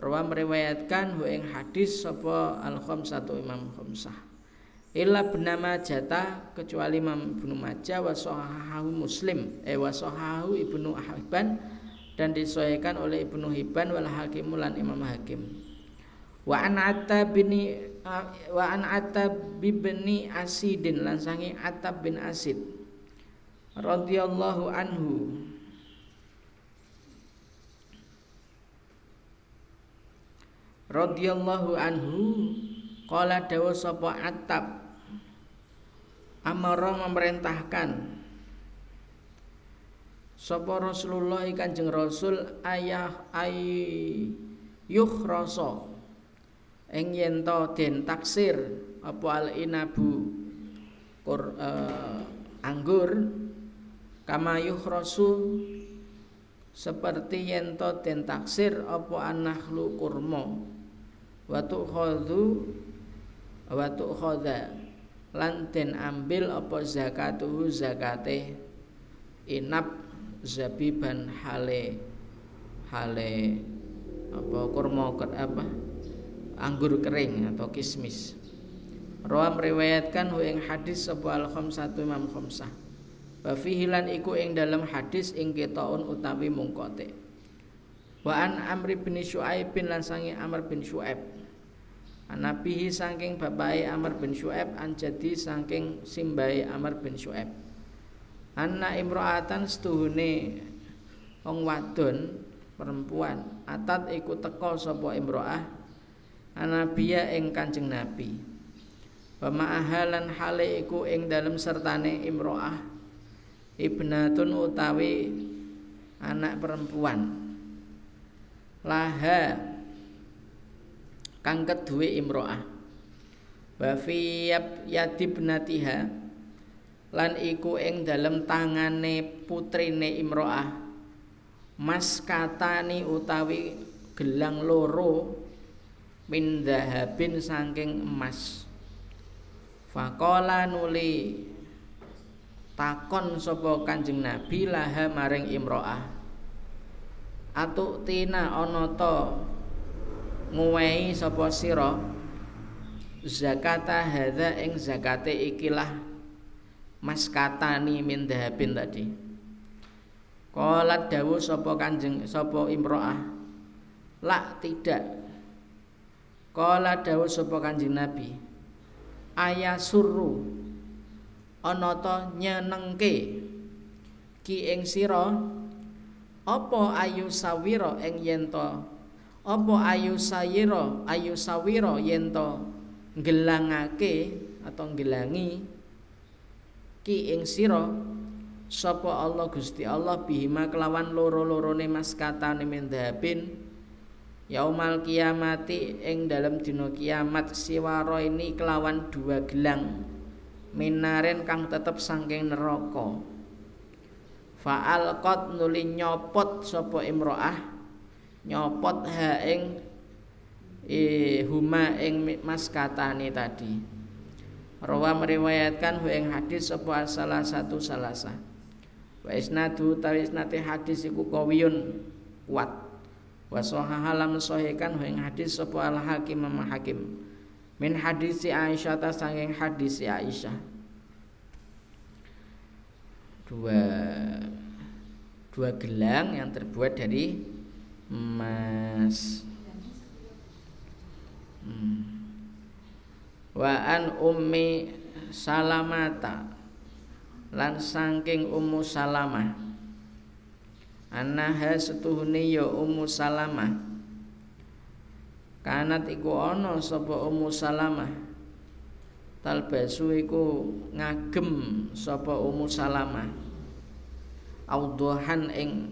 Rawa meriwayatkan hu ing hadis sapa al satu imam khamsah. Illa bernama jata kecuali Imam Ibnu Majah wa Muslim eh wa Ibnu Hibban dan disahihkan oleh Ibnu Hibban wal Hakim lan Imam Hakim. Wa an bin wa an Atab bin Asidin lan sangi Atab bin Asid radhiyallahu anhu. Radhiyallahu anhu qala dawa sapa Atab amara memerintahkan sapa Rasulullah Kanjeng Rasul ayah ay yukhrasa ing yen to den taksir apa al inabu kur, uh, anggur? Kama yukhrasu seperti yen to den taksir apa anahlu kurma? Wa tukhadhu wa tukhadha. Lan den ambil apa zakatuhu zakate inap zabiban hale hale apa kurma apa anggur kering atau kismis. Rawa meriwayatkan hu hadis sapa al satu Imam khamsah. Wa fihi lan iku ing dalam hadis ing ketaun utawi mungkote. Wa an Amr bin Syuaib bin lan sangi Amr bin Syuaib. Anabihi saking bapake Amr bin Syuaib an jadi saking simbahe Amr bin Syuaib. Anna imro'atan setuhune wong wadon perempuan atat iku teka sapa imro'ah anabiya ing Kanjeng Nabi. Wa ma'ahalan hale iku ing dalem sertane imro'ah ibnatun utawi anak perempuan. Laha kang keduwe imro'ah. Wa fi yadibnatiha lan iku ing dalem tangane putrine imro'ah. Mas katani utawi gelang loro min dahabin saking emas. Fakola nuli takon sapa Kanjeng Nabi laha maring imro'ah. Atuk tina ana ta nguwehi sapa sira? Zakata hadza ing zakate ikilah maskatani min dahabin tadi. Kala dawuh sapa Kanjeng sapa imro'ah? La tidak. Kala dawuh sapa Kanjeng Nabi. Ayasuru ana ta nyenengke? Ki ing sira? Apa ayu sawira ing yen apa ayu sayira ayu sawira yen gelangake atau gelangi ki ing sira sapa Allah Gusti Allah bihima kelawan loro-lorone maskatane mendhabin Yaumal kiamati ing dalam dina kiamat siwaro ini kelawan dua gelang minaren kang tetep sangking neraka. Fa'al qad nuli nyopot sapa imro'ah nyopot ha ing eh, huma ing maskatane tadi Rawa meriwayatkan hu hadis sapa salah satu salasa. Wa isnadu tawis nate hadis iku kawiyun kuat. Wa sahaha lam sahihkan hu hadis sapa al hakim Imam Hakim. Min hadis Aisyah ta saking hadis Aisyah. Dua dua gelang yang terbuat dari emas. Hmm wa an ummi salamata. Lan saking ummu salamah. Anaha setuhune ya ummu salamah. Kanat iku ana sapa ummu salamah. Talbasu iku ngagem sapa ummu salamah. Audhahan ing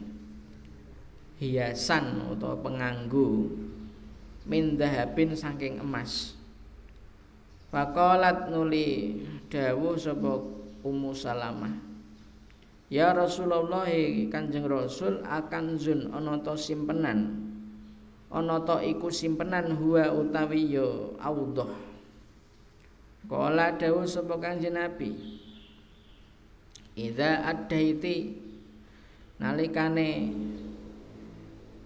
hiasan utawa penganggo min dahabin saking emas Faqalat nuli dawuh sapa Ummu Salamah. Ya Rasulullah Kanjeng Rasul akan zun ana ta simpenan. Ana ta iku simpenan huwa utawi ya audhah. Kala dawuh sapa Kanjeng Nabi. Idza addaiti nalikane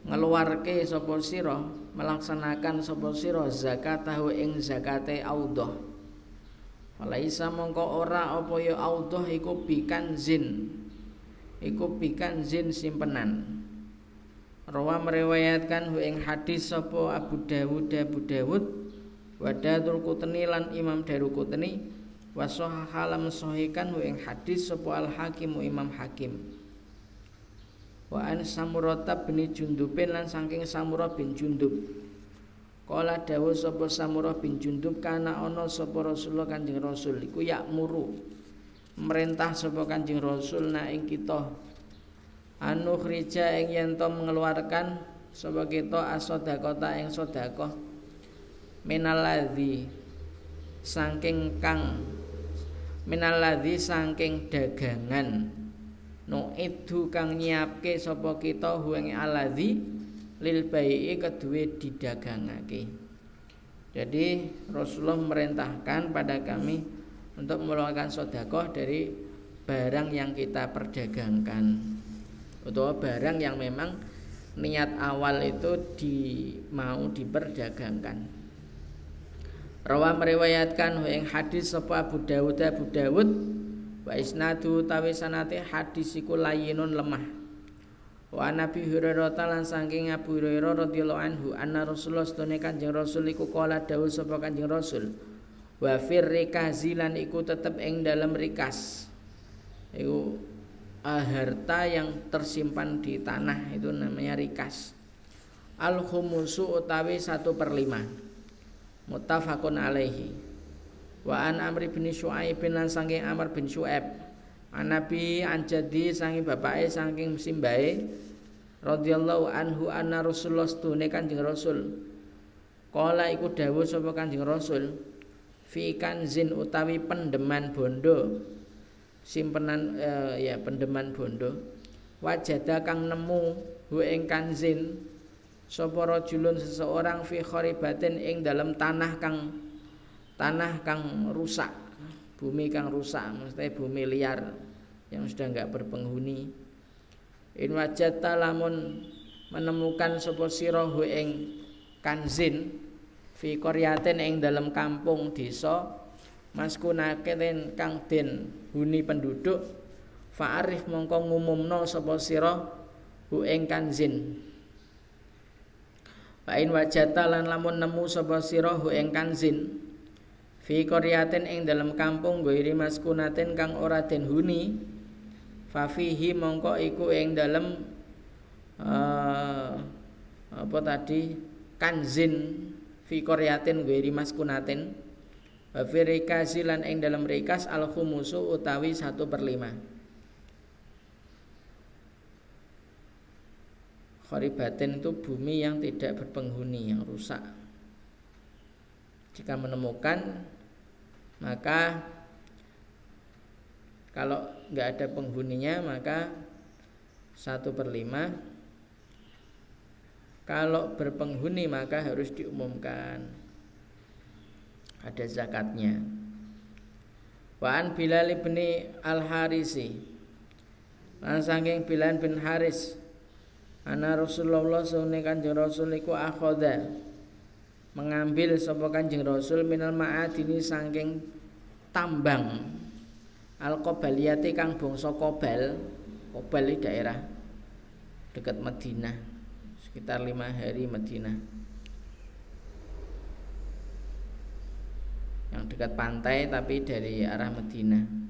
ngeluarke sapa sira melaksanakan sapa sira zakatahu ing zakate audhah falaisa mongko ora apa ya audhah iku bikan zin. Iku bikan zin simpenan. Rawa meriwayatkan hu ing hadis sapa Abu Dawud Abu Dawud wa Qutni lan Imam Daruqutni wa sahalam sahikan hu ing hadis sapa Al Hakim Imam Hakim wa an samurata bin jundubin lan saking samura bin jundub. Kala dawuh sapa samurah bin jundub kana ana sapa Rasulullah Kanjeng Rasul iku yakmuru merintah sapa Kanjeng Rasul na ing kita. Anu khrija ing yen to mengeluarkan sapa kita asodakota ing sedekah minaladzi saking kang minaladzi saking dagangan no itu kang nyiapke sapa kita huweng aladzi lil bai'i kedue didagangake. Jadi Rasulullah merintahkan pada kami untuk melakukan sodakoh dari barang yang kita perdagangkan. Atau barang yang memang niat awal itu di mau diperdagangkan. Rawa meriwayatkan yang hadis sapa Abu Dawud Abu Dawud wa isnadu tawi sanate hadis iku layinun lemah. Wa nabi hurairah lan saking Abu Hurairah radhiyallahu anhu anna Rasulullah sedone Kanjeng Rasul iku kala dawuh sapa Kanjeng Rasul wa fir rikazilan iku tetep ing dalam rikas. Iku uh, harta yang tersimpan di tanah itu namanya rikas. Al khumusu utawi satu per lima. Muttafaqun alaihi wa an Amr bin Syuaib lan saking Amr bin Syuaib. An Nabi an jadi saking bapake saking simbahe radhiyallahu anhu anna Rasulullah stune Kanjeng Rasul. Kala iku dawuh sapa Kanjeng Rasul fi kanzin utawi pendeman bondo. Simpenan eh, ya pendeman bondo. Wajada kang nemu hu ing kanzin sapa rajulun seseorang fi kharibatin ing dalam tanah kang tanah kang rusak bumi kang rusak mesti bumi liar yang sudah enggak berpenghuni. In wajata lamun menemukan sapa sira ing kanzin fi qaryatin ing dalam kampung desa maskunaken kang den huni penduduk fa'arif mongko ngumumno sapa sira ing kanzin Wa in wajata lan lamun nemu sapa sira ing kanzin fi qaryatin ing dalam kampung ghairi maskunatin kang ora den huni fa fihi mongko iku ing dalam uh, apa tadi kanzin fi qaryatin ghairi maskunatin wa fi rikasilan ing dalam rikas al khumusu utawi 1 per 5 Kharibatin itu bumi yang tidak berpenghuni, yang rusak. Jika menemukan maka kalau nggak ada penghuninya maka satu per lima kalau berpenghuni maka harus diumumkan ada zakatnya Wa an Bilal bin Al Harisi. Lan saking Bilal bin Haris. Ana Rasulullah sunne Kanjeng Rasul iku akhoda mengambil sapa Kanjeng Rasul minal ma'adini saking tambang. Al qabaliyati kang bangsa Qobal. Qobal di daerah dekat Madinah. Sekitar lima hari Madinah. Yang dekat pantai tapi dari arah Medina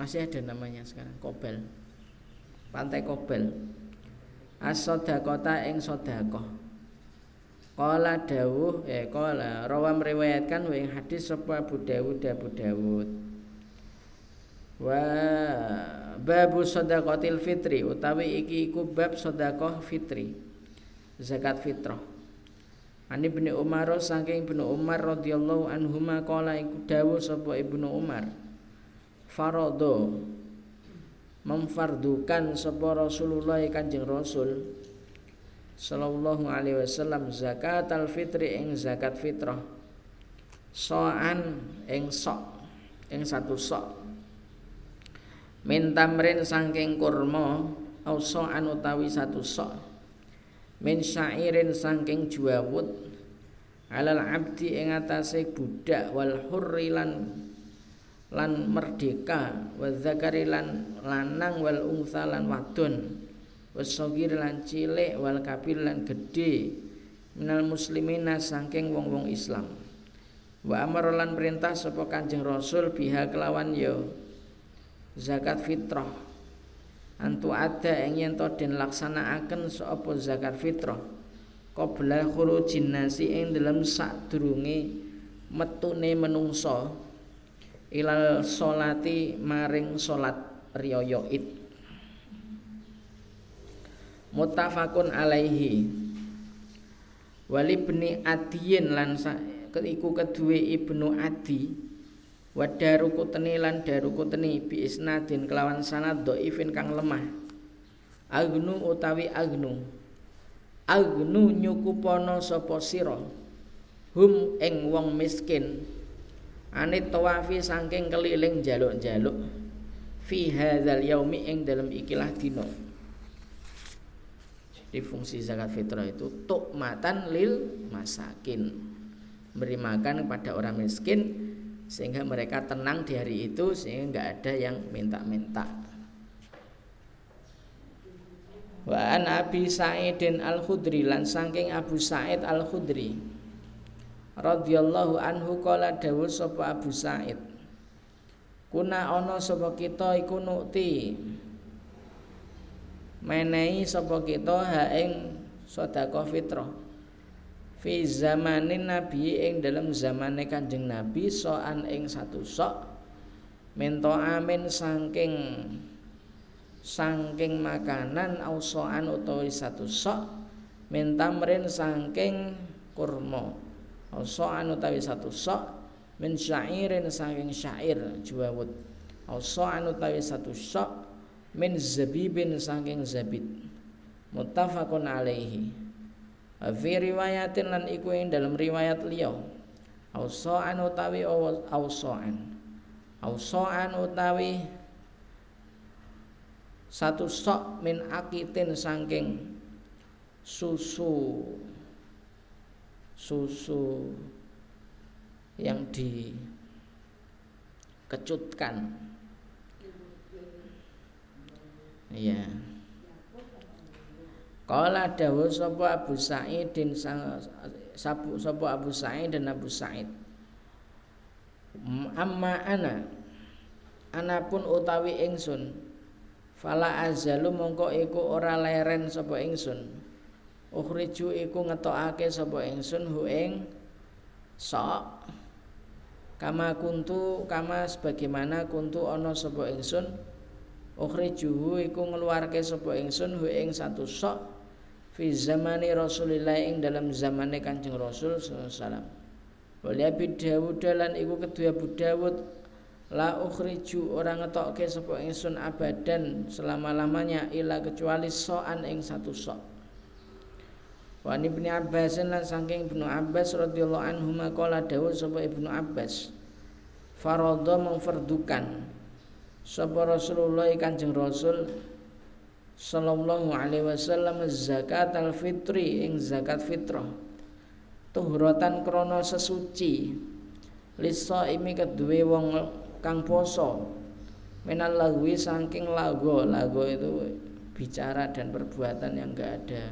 masih ada namanya sekarang Kobel pantai Kobel as-sodakota ing sodakoh Kala dawuh eh kala rawa meriwayatkan wa hadis sapa Abu Dawud Abu Dawud. Wa babu sadaqatil fitri utawi iki iku bab sedekah fitri zakat fitrah. Ani bin Umar saking Ibnu Umar radhiyallahu anhuma kala iku dawuh sapa Ibnu Umar Farado memfardukan sapa Rasulullah Kanjeng Rasul sallallahu alaihi wasallam zakat al fitri ing zakat fitrah. Soan ing sok ing satu sok. Min tamrin saking kurma au soan utawi satu sok. Min syairin saking juawut alal abdi ing atase budak wal hurri lan lan merdeka. Wa zakari lan lanang wal unsa lan wadon. Wasogir lan cilik wal kabir lan gedhe. Minal muslimina saking wong-wong Islam. Wa amar lan perintah sapa Kanjeng Rasul biha kelawan yo zakat fitrah. Antu ada ing yen to den laksanakaken sapa zakat fitrah. Qabla khurujin nasi ing dalam sadurunge metune menungso ilal solati maring salat riyaya id. Muttafaqun alaihi. Wali bni adiyin lan iku kedue ibnu adi. Wa darukutni lan darukutni bi isnadin kelawan sanad dhaifin kang lemah. Agnu utawi agnu. Agnu nyukupono sapa sira? Hum ing wong miskin anit tawafi saking keliling jaluk-jaluk fi hadzal yaumi ing dalam ikilah dina. Jadi fungsi zakat fitrah itu tukmatan lil masakin. Beri makan kepada orang miskin sehingga mereka tenang di hari itu sehingga nggak ada yang minta-minta. Wa an Abi Sa'idin Al Khudri lan saking Abu Sa'id Al Khudri radhiyallahu anhu kala dawuh sapa Abu Sa'id. Kuna ana sapa kita iku nukti. Menehi sapa kita ha ing sedekah fitrah. Fi zamanin nabi ing dalam zamane kanjeng nabi soan ing satu sok mento amin sangking sangking makanan au soan utawi satu sok mentamrin sangking kurma au soan utawi satu sok min syairin sangking syair juwawut. Au soan utawi satu sok min zabibin sangking zabit. Muttafaqun alaihi. Fi riwayatin lan iku ing dalam riwayat liya. Ausaan utawi ausaan ausaan utawi satu sok min akitin sangking susu susu yang dikecutkan iya. Kala dawuh sapa Abu Sa'idin sabu sapa Abu Sa'id dan Abu Sa'id. Amma ana anapun utawi ingsun fala azalu mongko iku ora leren sapa ingsun. Ukhriju iku ngetokake sapa ingsun hu ing sok kama kuntu kama sebagaimana kuntu ana sapa ingsun ukhrijuhu iku ngeluarke sapa ingsun hu ing satu sok fi zamani Rasulillah ing dalam zamane Kanjeng Rasul sallallahu alaihi wasallam. Wali Abi Dawud lan iku kedua Abu Dawud la ukhriju orang ngetokke sapa ingsun abadan selama-lamanya ila kecuali soan ing satu sok. Wa Ibnu Abbas lan saking Ibnu Abbas radhiyallahu anhu maqala dawuh sapa Ibnu Abbas faradha mengfardukan sapa Rasulullah Kanjeng Rasul sallallahu alaihi wasallam zakat al fitri ing zakat fitrah tuhratan krana sesuci lisa imi kedue wong kang poso menal lagwi saking lago lago itu bicara dan perbuatan yang enggak ada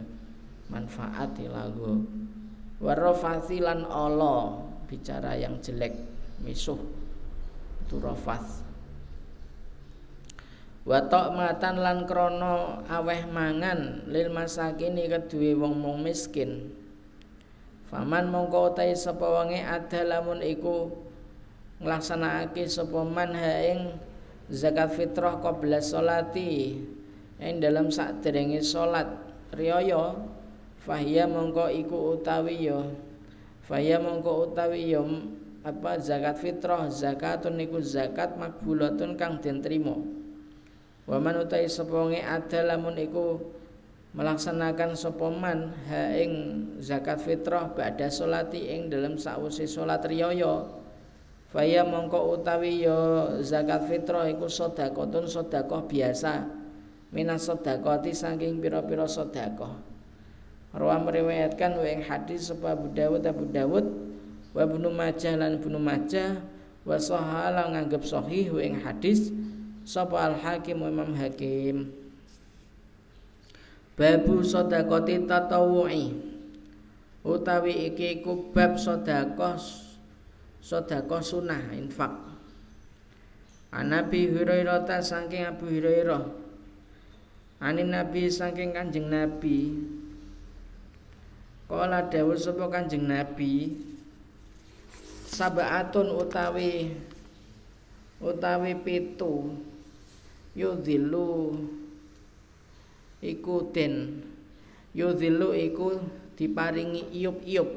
manfaat lagu. Warofati lan Allah bicara yang jelek misuh itu rofath Watok matan lan krono aweh mangan lil masakini kedue wong mung miskin. Faman mongko utai sapa wonge ada lamun iku nglaksanakake sapa man ha ing zakat fitrah qabla salati. Ing dalam sakderenge salat riyaya Fahya mongko iku utawi ya. Fahya mongko utawi ya apa zakat fitrah. Zakatun niku zakat makbulatun kang den Waman utai seponge ada lamun iku melaksanakan sopoman ha ing zakat fitrah ba'da solati ing dalam sausi solat riyaya. Faya mongko utawi ya zakat fitrah iku sedekahun sedekah biasa. Minas sedekati saking pira-pira sedekah Rawa meriwayatkan wa ing hadis sapa Abu Dawud Abu Dawud wa Ibnu Majah lan Ibnu Majah wa sahala nganggep sahih wa ing hadis sapa Al Hakim Imam Hakim. Babu sedekati tatawu'i utawi iki iku bab sedekah sedekah sunah infak. Anabi Hurairah ta saking Abu Hurairah. Anin Nabi saking Kanjeng Nabi Kala dawuh sapa Kanjeng Nabi? Sabaatun utawi utawi pitu. Yudhilu iku den. Yudhilu iku diparingi iup-iup.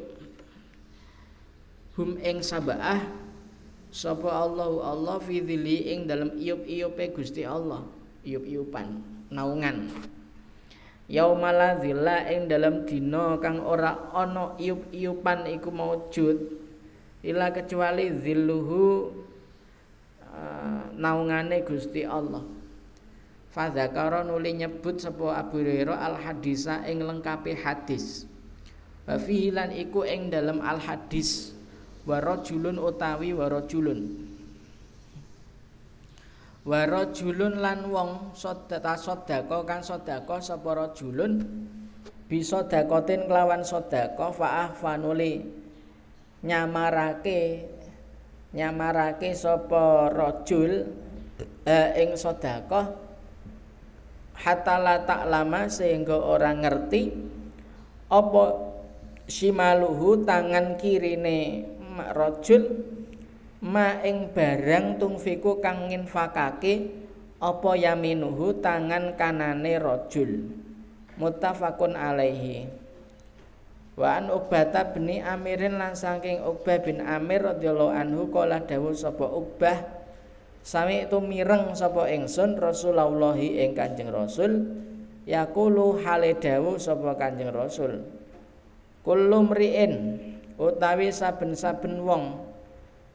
Hum ing sabaah sapa Allah Allah fi ing dalam iup-iupe Gusti Allah. Iup-iupan naungan yaumala zilla ing dalam dina kang ora ana iup-iupan iku maujud ila kecuali zilluhu uh, naungane Gusti Allah. Fadzakara nuli nyebut sapa Abu Hurairah al hadisa ing lengkapi hadis. Wa fihi lan iku ing dalam al hadis. Wa rajulun utawi wa rajulun wa rajulun lan wong sedekah sedekah kan sedekah sapa rajulun bisa dakotin kelawan sedekah faah fanuli nyamarake nyamarake sapa rajul eh, ing sedekah hatta la taklama sehingga orang ngerti apa simaluhu tangan kirine rajul ma ing barang tungfiku kang nginfakake apa yaminuhu tangan kanane rajul? Muttafaqun alaihi. Wa an Uqbah bin Amirin lan saking Uqbah bin Amir radhiyallahu anhu kala dawuh sapa Uqbah sami itu mireng sapa ingsun Rasulullah ing Kanjeng Rasul yaqulu hale dawuh sapa Kanjeng Rasul kullu mriin utawi saben-saben wong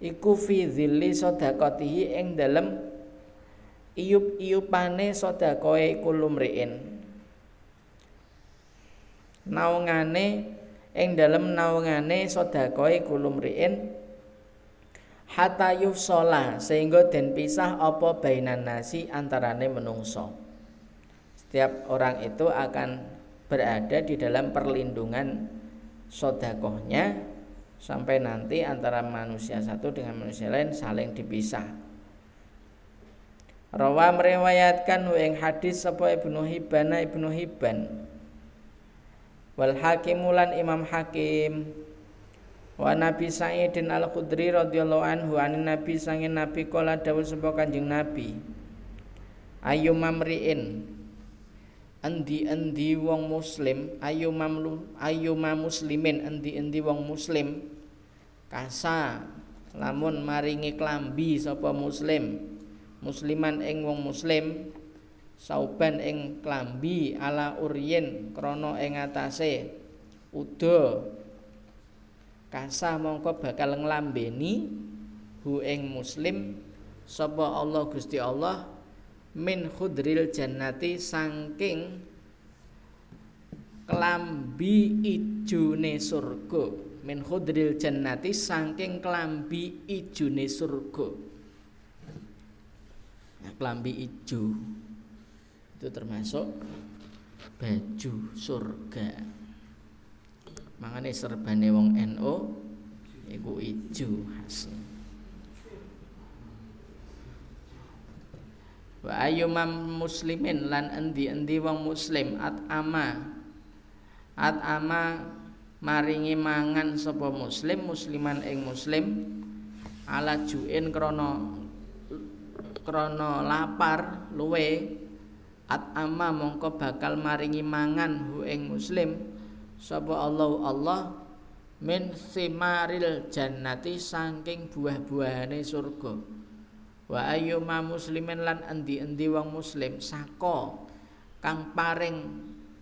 iku fi dzilli sedekatihi ing dalem iyup-iyupane sedekahe kulumriin naungane ing dalem naungane sedekahe kulumriin hatta yufsala sehingga den pisah apa bainan nasi antarane menungso. Setiap orang itu akan berada di dalam perlindungan sodakohnya sampai nanti antara manusia satu dengan manusia lain saling dipisah. Rawa meriwayatkan ing hadis sapa Ibnu Hibban Ibnu Hibban. Wal Hakimulan Imam Hakim. Wa Nabi Sa'idin Al Khudri radhiyallahu anhu an Nabi sangin Nabi kala dawuh sapa Kanjeng Nabi. Ayu mamriin endi-endi wong muslim? Ayu mamlu ayu muslimin. Endi-endi wong muslim? Kasa. Lamun maringi klambi sapa muslim? Musliman ing wong muslim sauban ing klambi ala uryen krana ing atase. Uda. Kasa mongko bakal nglambeni hu ing muslim sapa Allah Gusti Allah min khudril jannati saking klambi ijune surga. Min khudril jannati saking klambi ijune surga. Nah, klambi ijo. Itu termasuk baju surga. Mangane serbane wong NU iku ijo khas wa ayyumam muslimin lan endi-endi wong muslim at ama. At ama maringi mangan sapa muslim musliman ing muslim ala juin krana krana lapar luwe. At ama mongko bakal maringi mangan hu ing muslim sapa Allah Allah min simaril jannati saking buah-buahane surga wa ayyuma muslimin lan endi-endi wong muslim sako kang paring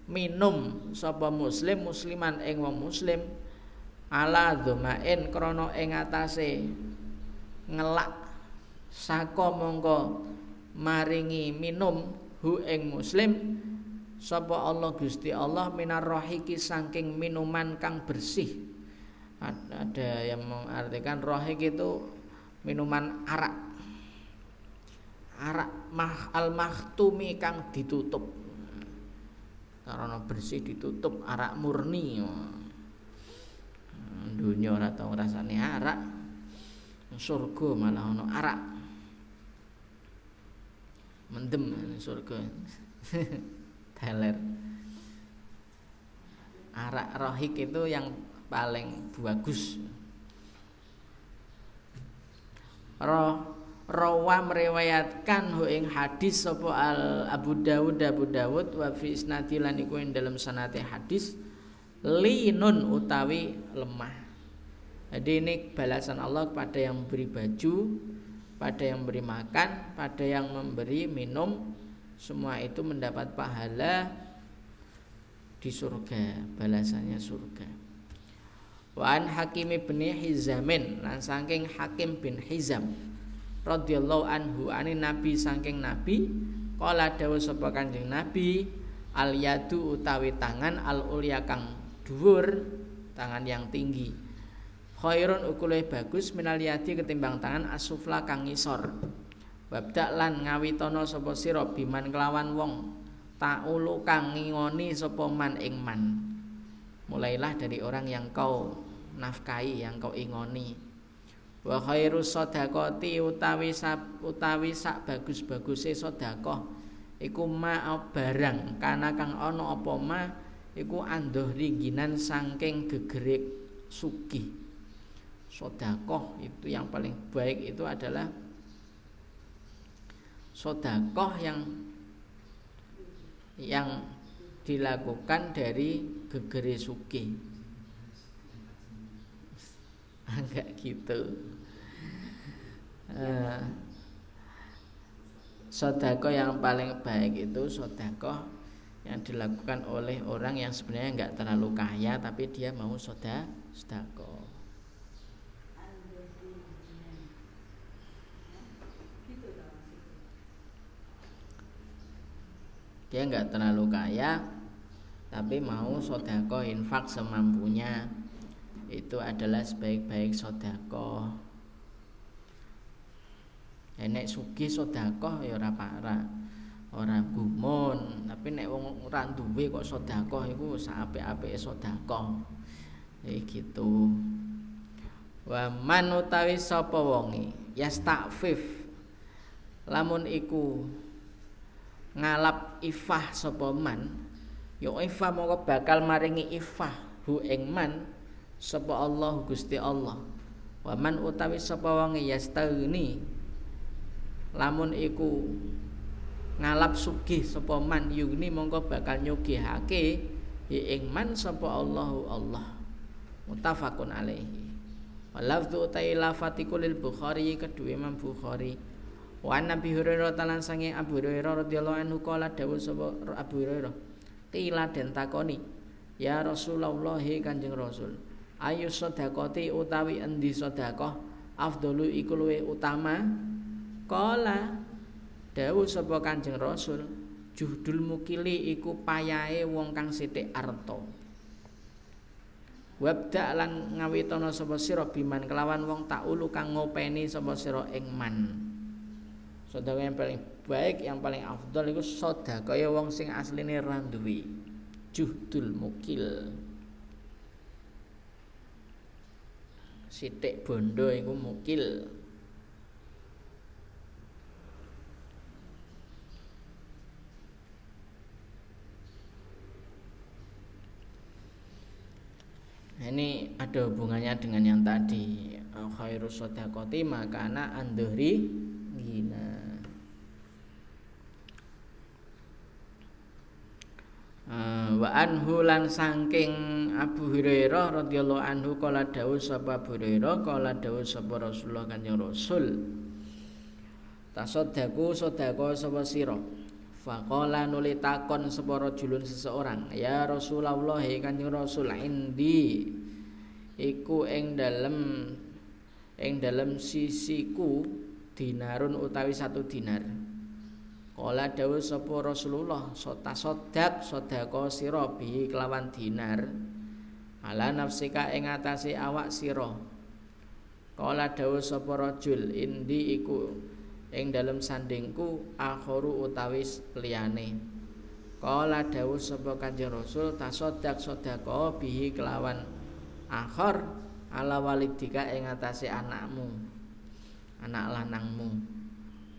minum sapa muslim musliman ing wong muslim ala dhumain krana ing atase ngelak sako mongko maringi minum hu ing muslim sapa Allah Gusti Allah minar rohiki saking minuman kang bersih. Ada yang mengartikan rohik itu minuman arak arak mah al mahtumi kang ditutup. Karena bersih ditutup arak murni. Dunia ora tau rasane arak. Surga malah ono arak. Mendem surga. <laughs> Teler. Arak rohik itu yang paling bagus. Roh rawa meriwayatkan hu ing hadis sapa al Abu Dawud Abu Dawud wa fi isnadi lan iku ing dalam sanate hadis linun utawi lemah jadi ini balasan Allah kepada yang memberi baju pada yang memberi makan, pada yang memberi minum, semua itu mendapat pahala di surga, balasannya surga. Wa an Hakim bin Hizamin lan saking Hakim bin Hizam radhiyallahu anhu ani nabi saking nabi. Kala dawuh sapa Kanjeng Nabi al yadu utawi tangan al ulya kang dhuwur tangan yang tinggi. Khairun ukule bagus minal yadi ketimbang tangan asufla kang ngisor. Wabdak lan ngawitono sapa sira biman kelawan wong taulu kang ngingoni sapa man ing man. Mulailah dari orang yang kau nafkahi yang kau ingoni wa khairu sadaqati utawi sab, utawi sak bagus-baguse sedekah. Iku ma barang kana kang ana apa ma iku andoh ringginan saking gegerik sugih sodakoh itu yang paling baik itu adalah sodakoh yang yang dilakukan dari gegere suki. <laughs> Enggak gitu uh, sodako yang paling baik itu sodako yang dilakukan oleh orang yang sebenarnya enggak terlalu kaya tapi dia mau soda sodako. Dia nggak terlalu kaya tapi mau sodako infak semampunya. Itu adalah sebaik-baik sodako enek sugi sodako ya ora parah ora gumun. Tapi nek wong ora duwe kok sodako iku saapik-apike sodako ya gitu. Wa man utawi sapa wonge? Yastakfif lamun iku ngalap ifah sapa man ya ifah mongko bakal maringi ifah hu ing man sapa Allah Gusti Allah. Wa man utawi sapa wong yastaghni lamun iku ngalap sugih sapa man yugni mongko bakal nyugihake ing man sapa Allahu Allah mutafakun alaihi walafdu utai lafatiku lil Bukhari kedua Imam Bukhari Wa Nabi Hurairah talan sange Abu Hurairah radhiyallahu anhu kala dawuh sapa Abu Hurairah. Qila den takoni ya Rasulullah Kanjeng Rasul ayu sedekati utawi endi sedekah afdalu iku utama kala dawuh sapa Kanjeng Rasul juhdul mukili iku payahe wong kang sithik arta. Wabda lan ngawitana sapa sira biman kelawan wong tak ulu kang ngopeni sapa sira ing man. Yang paling baik yang paling afdal iku sedekah wong sing asline ra duwe. Juhdul mukil. Sithik bondo iku mukil ini ada hubungannya dengan yang tadi. Khairus sodakoti makana andhuri gina uh, wa anhu lan saking Abu Hurairah radhiyallahu anhu kala dawuh sapa Abu Hurairah kala dawuh sapa Rasulullah Kanjeng Rasul. Tasaddaku sedekah sapa sira Faqala nuli takon sapa rajulun seseorang, "Ya Rasulullah, Kanjeng Rasul, indi iku ing dalem ing dalem sisiku dinarun utawi satu dinar." Kala dawuh sapa Rasulullah, "Sota sodak sedekah sira bi kelawan dinar." Ala nafsika ing atase awak sira. Kala dawuh sapa rajul, "Indi iku ing dalem sandingku akhoru utawi liyane. Kala dawuh sapa kanjeng rasul tasodak sedekah bihi kelawan akhor ala walidika ing atase anakmu anak lanangmu.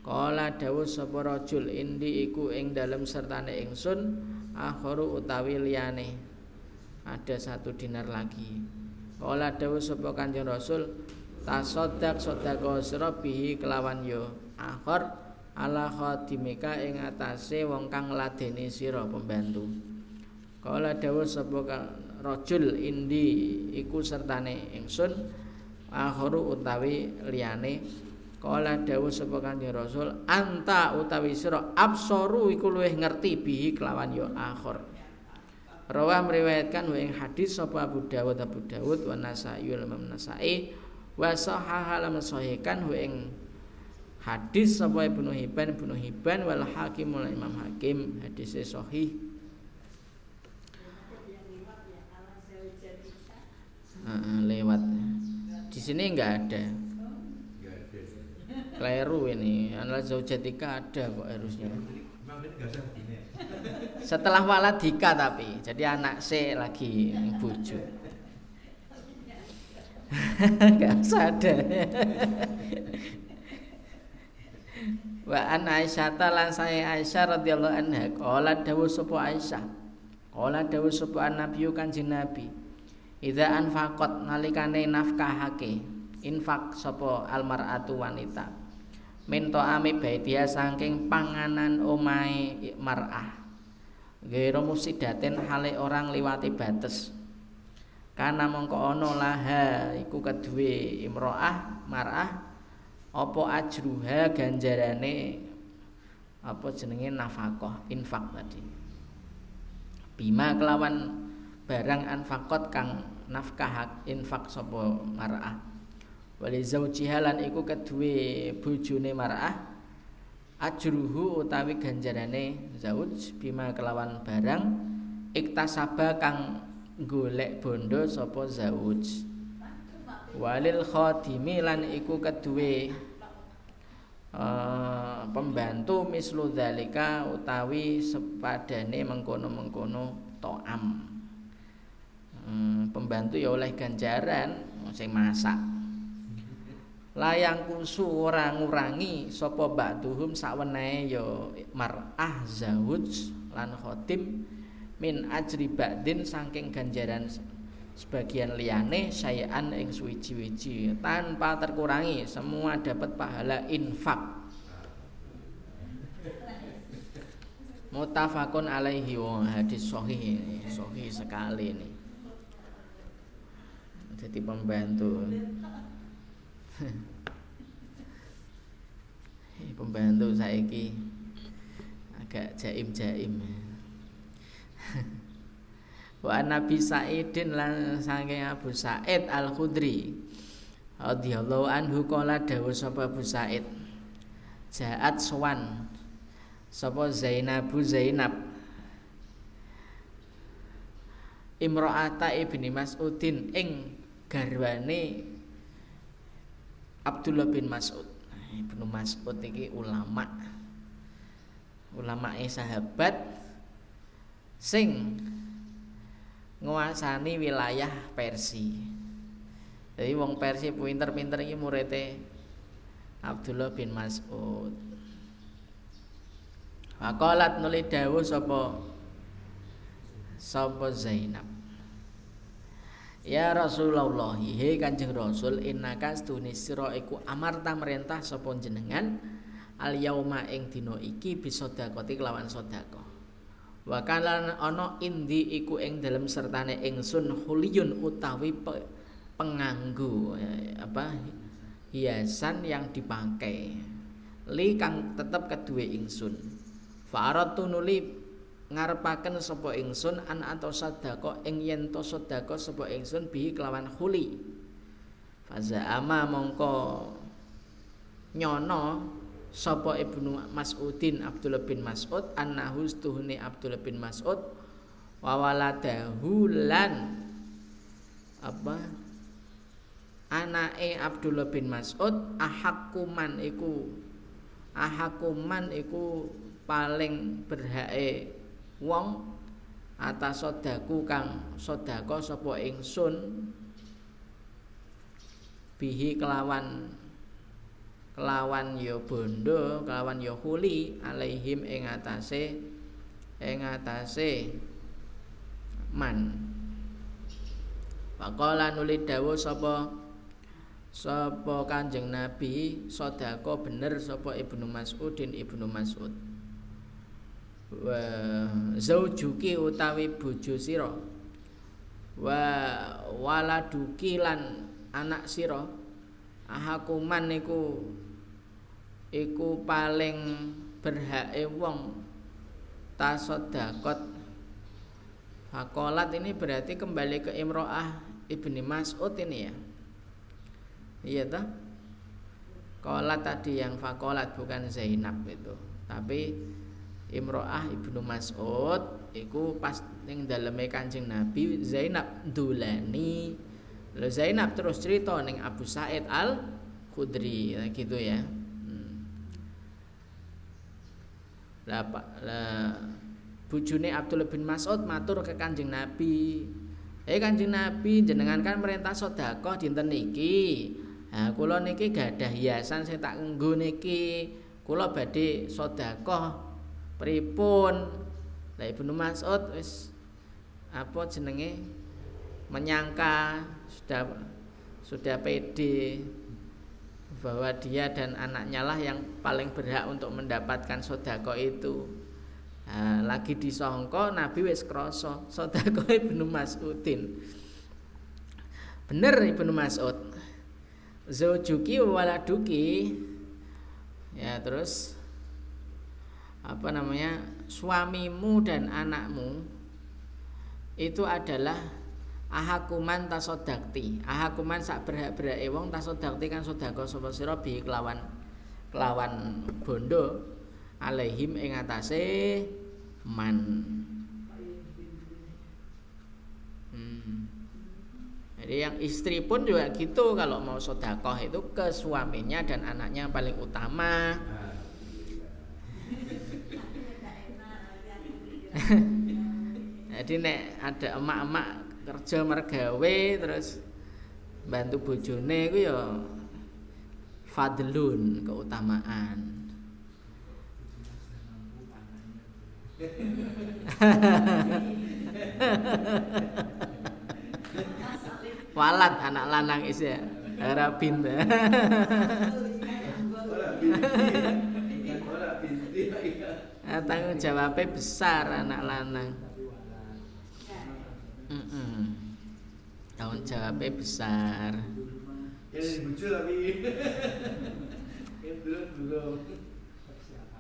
Kala dawuh sapa rajul indi iku ing dalem sertane ingsun akhoru utawi liyane. Ada satu dinar lagi. Kala dawuh sapa kanjeng rasul tasodak sedekah sira bihi kelawan yo akhir ala khadimika ing atase wong kang ladeni sira pembantu. Kala dawuh sapa rajul indi iku sertane ingsun akhiru utawi liyane. Kala dawuh sapa kanjeng rasul anta utawi sira absaru iku luwih ngerti bihi kelawan yo akhir Rawa meriwayatkan wa hadis sapa Abu Dawud Abu Dawud wa Nasa'i wa Nasa'i wa sahaha lam sahihkan hadis sapa Ibnu Hibban? Ibnu Hibban wal Hakim wal Imam Hakim. Hadis sahih. Uh, lewat. Di sini enggak ada. Keliru ini. Anal zaujatika ada kok harusnya. Setelah waladika tapi. Jadi anak C lagi bujuk. <laughs> Enggak sadar Wa an Aisyah lan saya Aisyah radhiyallahu anha qala dawuh sapa Aisyah. Qala dawuh sapa Nabi Kanjeng Nabi. Idza anfaqat nalikane nafkahake infak sapa almar'atu wanita. Minto ami baitia saking panganan omahe mar'ah. Gairo musidaten hale orang liwati bates. Karena mongko ono laha iku kedue imro'ah mar'ah apa ajruha ganjarane? Apa jenenge nafkah infak tadi? Bima kelawan barang anfakot kang nafkah infak sapa mar'ah? Wali zaujiha lan iku kedue bojone mar'ah. Ajruhu utawi ganjarane zauj bima kelawan barang iktasaba kang golek bondo sapa zauj walil khadimi lan iku kedue uh, pembantu mislu dzalika utawi sepadane mengkono-mengkono to'am. Hmm, pembantu ya oleh ganjaran sing masak. Layang kusu ora ngurangi sapa ba'duhum sawenehe ya mar'ah zawuj lan khotim min ajri ba'din saking ganjaran sebagian liyane sayan ing suwiji-wiji tanpa terkurangi semua dapat pahala infak. Mutafakun alaihi wa hadis sahih sahih sekali ini. Jadi pembantu. Pembantu saiki. Agak jaim-jaim wa Nabi Sa'idin lan saking Abu Sa'id Al Khudri radhiyallahu anhu kala dawuh sapa Abu Sa'id. Jaat sowan sapa Zainabu Zainab. Imro'ata ibni Mas'udin ing garwane Abdullah bin Mas'ud. Ibnu Mas'ud iki ulama. Ulama sahabat sing nguasani wilayah Persia. Jadi wong Persia pinter-pinter iki muridé Abdullah bin Mas'ud. Faqalat nuli dawuh sapa sapa Zainab. Ya Rasulullah, he Kanjeng Rasul, innaka stune sira iku amarta merintah sapa jenengan al yauma ing dina iki bisa kelawan sedekah. Wakalan ana indi iku ing dalem sertane ingsun huliyun utawi pe, penganggu eh, apa hiasan yang dipakai. Li kang tetep kedue ingsun. Faratu nuli ngarepaken sapa ingsun an atau sadako ing yen to sedekah sapa ingsun bihi kelawan huli. Faza ama mongko nyono sapa Ibnu Mas'udin Abdullah bin Mas'ud annahu stuhune Abdullah bin Mas'ud wa waladahu lan apa? Anake Abdullah bin Mas'ud ahakuman iku ahakuman iku paling berhake wong atas sodaku kang sodako sapa ingsun bihi kelawan kelawan ya bondo kelawan ya huli alaihim ing atase ing atase man. Faqala nuli dawuh sapa sapa Kanjeng Nabi sedekah bener sapa Ibnu Mas'udin Ibnu Mas'ud. Wa zaujuki utawi bojo sira. Wa waladuki lan anak sira. Ahakuman niku iku paling berhake wong tasodakot. Fakolat ini berarti kembali ke Imro'ah ibni Mas'ud ini ya? Iya toh? Kolat tadi yang fakolat bukan Zainab itu. Tapi Imro'ah ibnu Mas'ud iku pas ning daleme Kanjeng Nabi Zainab dulani Lalu Zainab terus cerita ning Abu Said Al Khudri gitu ya lah bujune Abdullah bin Mas'ud matur ke Kanjeng Nabi Eh Kanjeng Nabi jenengan kan merintah sedekah dinten niki. Ha kula niki gadah hiasan sing tak nggo niki. Kula badhe sedekah pripun? Lah Ibnu Mas'ud wis apa jenenge menyangka sudah sudah pede bahwa dia dan anaknya lah yang paling berhak untuk mendapatkan sodako itu. Nah, lagi disongko Nabi wis kroso sodako <laughs> Ibnu Mas'udin. Bener Ibnu Mas'ud. Zojuki waladuki. Ya terus apa namanya suamimu dan anakmu itu adalah ahakuman tasodakti ahakuman sak berhak-berhak wong tasodakti kan sodako sapa sira bi kelawan kelawan bondo alaihim ing atase man. Hmm. jadi yang istri pun juga gitu kalau mau sodakoh itu ke suaminya dan anaknya yang paling utama. <laughs> Jadi nek ada emak-emak kerja mergawe terus bantu bojone iku ya fadlun keutamaan. Walat anak lanang isi ya harapin tanggung jawabnya besar anak lanang Mm -mm. Tahun jawabnya besar. Ya tapi belum belum.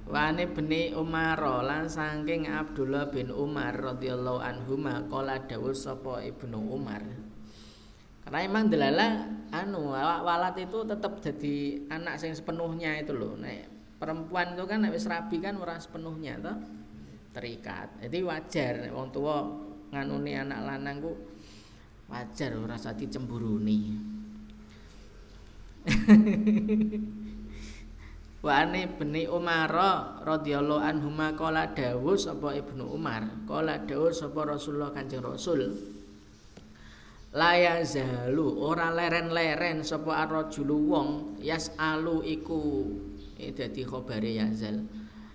Wani beni Umar lan saking Abdullah bin Umar radhiyallahu anhu maqala dawuh sapa Ibnu Umar. Karena emang delala anu walat itu tetap jadi anak sing sepenuhnya itu loh. Nek perempuan itu kan wis rabi kan ora sepenuhnya toh terikat. Jadi wajar wong tua nganuni anak lanang ku wajar ora usah dicemburuni. Wa ani beni Umar radhiyallahu anhu qala dawuh sapa Ibnu Umar qala dawuh sapa Rasulullah Kanjeng Rasul Laya zalu ora leren-leren sapa arrajulu wong yasalu iku iki dadi khabare yazal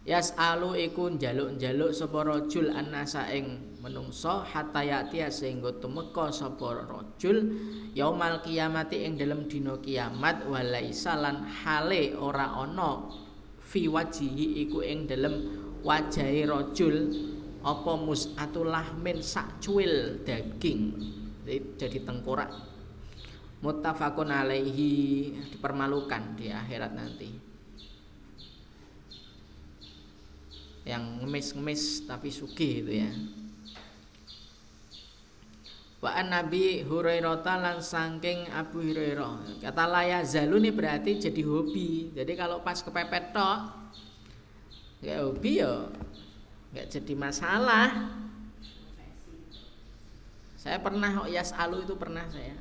yasalu iku njaluk-njaluk sapa rajul annasa ing menungso hatta yati sehingga tumeka sapa rajul yaumal kiamati ing dalam dina kiamat walaisa lan hale ora ana fi wajihi iku ing dalam wajahe rajul apa mus'atul lahmin sak daging. Jadi tengkorak. Muttafaqun alaihi dipermalukan di akhirat nanti. Yang ngemis-ngemis tapi sugih itu ya Wa an Nabi Hurairah lan saking Abu Hurairah. Kata laya zalu ini berarti jadi hobi. Jadi kalau pas kepepet tok ya hobi ya nggak jadi masalah. Saya pernah Yas Alu itu pernah saya.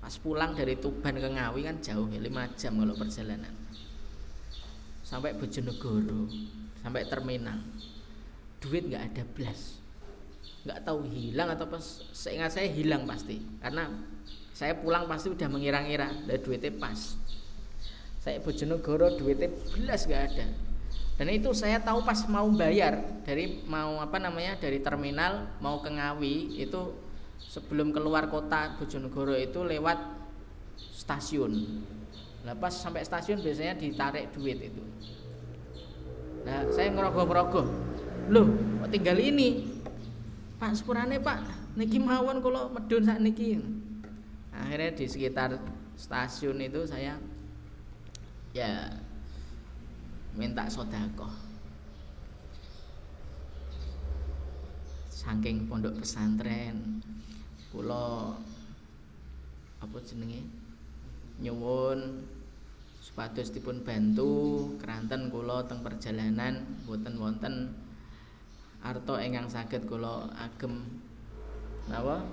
Pas pulang dari Tuban ke Ngawi kan jauh ya 5 jam kalau perjalanan. Sampai Bojonegoro, sampai terminal. Duit nggak ada belas nggak tahu hilang atau pas seingat saya hilang pasti. Karena saya pulang pasti udah mengira-ngira dari duitnya pas. Saya Bojonegoro duitnya belas nggak ada. Dan itu saya tahu pas mau bayar dari mau apa namanya dari terminal mau ke Ngawi itu sebelum keluar kota Bojonegoro itu lewat stasiun. Nah pas sampai stasiun biasanya ditarik duit itu. Nah saya ngerogoh-ngerogoh. Loh tinggal ini Pak sepurane Pak. Niki mawon kalau medun saat niki akhirnya di sekitar stasiun itu saya ya minta sodako saking pondok pesantren kulo apa jenenge? Nyuwun supados dipun bantu. Keranten kulo teng perjalanan boten wonten arto ingkang saged kula agem napa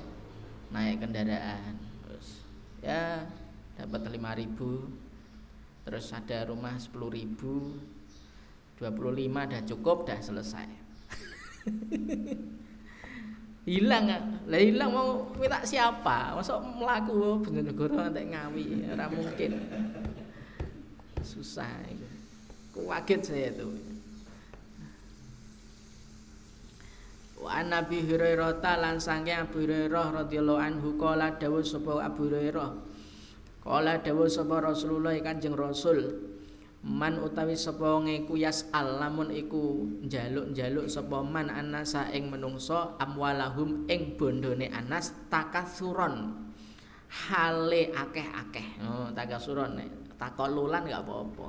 naik kendaraan. Terus ya dapat 5000 terus ada rumah 10000 25 dah cukup dah selesai. <laughs> Hilang lah hilang mau minta siapa? Masuk melaku bener negoro nanti ngawi ora mungkin. Susah itu. Kaget saya tuh Wa Nabi Hurairah lan sange Abu Hurairah radhiyallahu anhu kala dawuh sapa Abu Hurairah. Kala dawuh sapa Rasulullah Kanjeng Rasul. Man utawi sapa ngeku yas'al lamun iku njaluk-njaluk sapa man anasa ing menungso amwalahum ing bondone Anas takasuron. Hale akeh-akeh. Oh, takasuron takolulan gak apa-apa.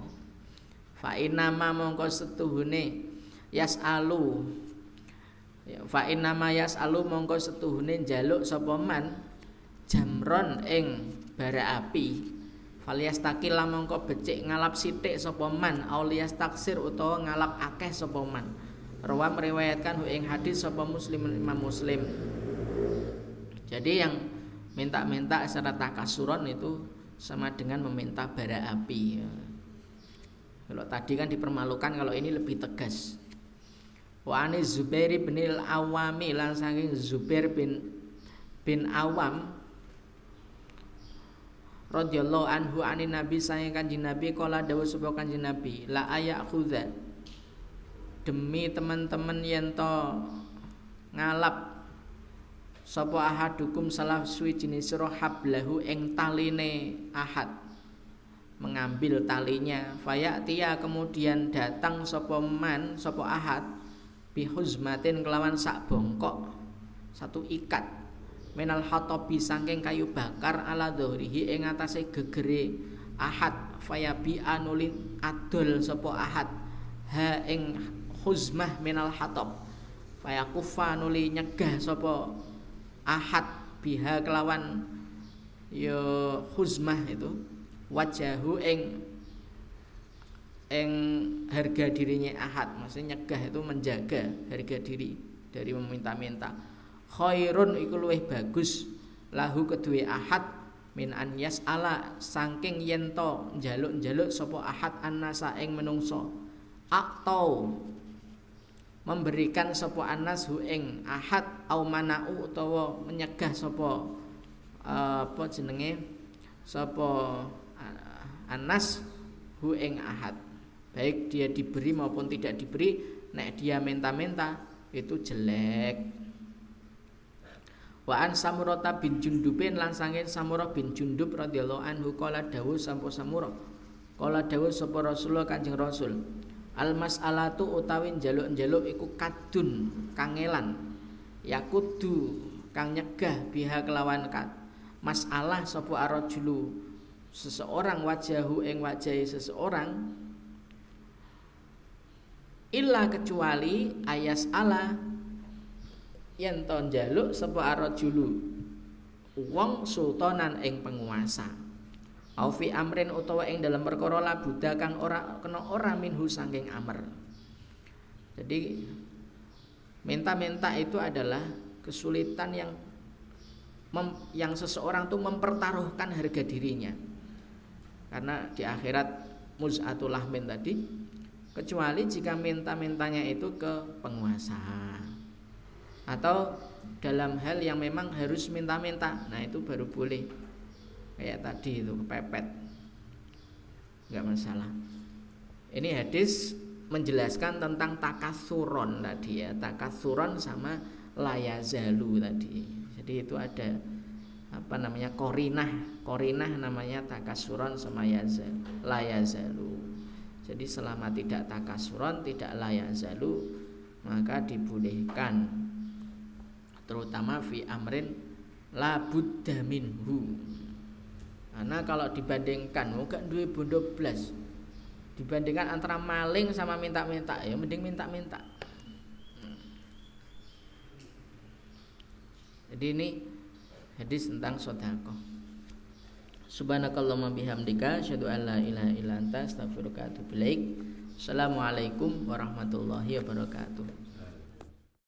Fa inna ma mongko setuhune yas'alu ya fa inna yasalu mongko setuhune njaluk sapa man jamron ing bara api falias takila mongko becik ngalap sithik sapa man aulias taksir utawa ngalap akeh sapa man. Rawa meriwayatkan hu ing hadis sapa muslim imam muslim. Jadi yang minta-minta secara takasuron itu sama dengan meminta bara api. Kalau tadi kan dipermalukan kalau ini lebih tegas Wa ani Zubair bin Al-Awami lan saking Zubair bin bin Awam radhiyallahu anhu ani nabi saking kanjeng nabi kala dawuh sapa kanjeng nabi la ayakhudha demi teman-teman yen to ngalap sapa ahadukum salah suwijine sira hablahu ing taline ahad mengambil talinya. Fayatia kemudian datang sapa man sapa ahad bihuzmatin kelawan sak bongkok satu ikat. Menal hatobi sangking kayu bakar ala dohrihi ing atase gegere ahad. Fayabi anulin adol sopo ahad. Ha ing khuzmah minal hatab fayakufa nuli nyegah sapa ahad. Biha kelawan ya khuzmah itu. Wajahu ing ing harga dirinya ahad maksudnya nyegah itu menjaga harga diri dari meminta-minta. Khairun iku luwih bagus lahu kedue ahad min an ala saking yen to njaluk-njaluk sapa ahad annasa ing menungso. Atau memberikan sapa anas hu ing ahad au manau utawa menyegah sapa uh, apa jenenge? Sapa uh, anas hu ing ahad baik dia diberi maupun tidak diberi nek dia minta-minta itu jelek Wa an Samurata bin Jundubin lan sangin bin Jundub radhiyallahu anhu kala dawuh sampo Samurah. Kala dawuh sapa Rasulullah Kanjeng Rasul. Al mas'alatu utawi njaluk-njaluk iku kadun kangelan. Yakudu kang nyegah biha kelawan kat. Masalah sapa arajulu seseorang wajahu ing wajahi seseorang illa kecuali ayas Allah yen to njaluk sapa arajulu wong sultanan ing penguasa. Au fi amrin utawa ing dalam perkara labuda kang ora kena ora minhu saking amr jadi minta-minta itu adalah kesulitan yang mem, yang seseorang tuh mempertaruhkan harga dirinya. Karena di akhirat muz'atul lahmin tadi kecuali jika minta-mintanya itu ke penguasa. Atau dalam hal yang memang harus minta-minta. Nah itu baru boleh. Kayak tadi itu kepepet. Nggak masalah. Ini hadis menjelaskan tentang takasuron tadi ya. Takasuron sama layazalu tadi. Jadi itu ada apa namanya korinah. Korinah namanya takasuron sama yazal layazalu jadi selama tidak takasuron tidak layazalu maka dibolehkan. Terutama fi amrin la buddha minhu. Karena kalau dibandingkan oh gak duwe bondo blas. Dibandingkan antara maling sama minta-minta ya mending minta-minta. Jadi ini hadis tentang sodako Subhanakallahumma bihamdika asyhadu an la ilaha illa anta astaghfiruka. Assalamualaikum warahmatullahi wabarakatuh.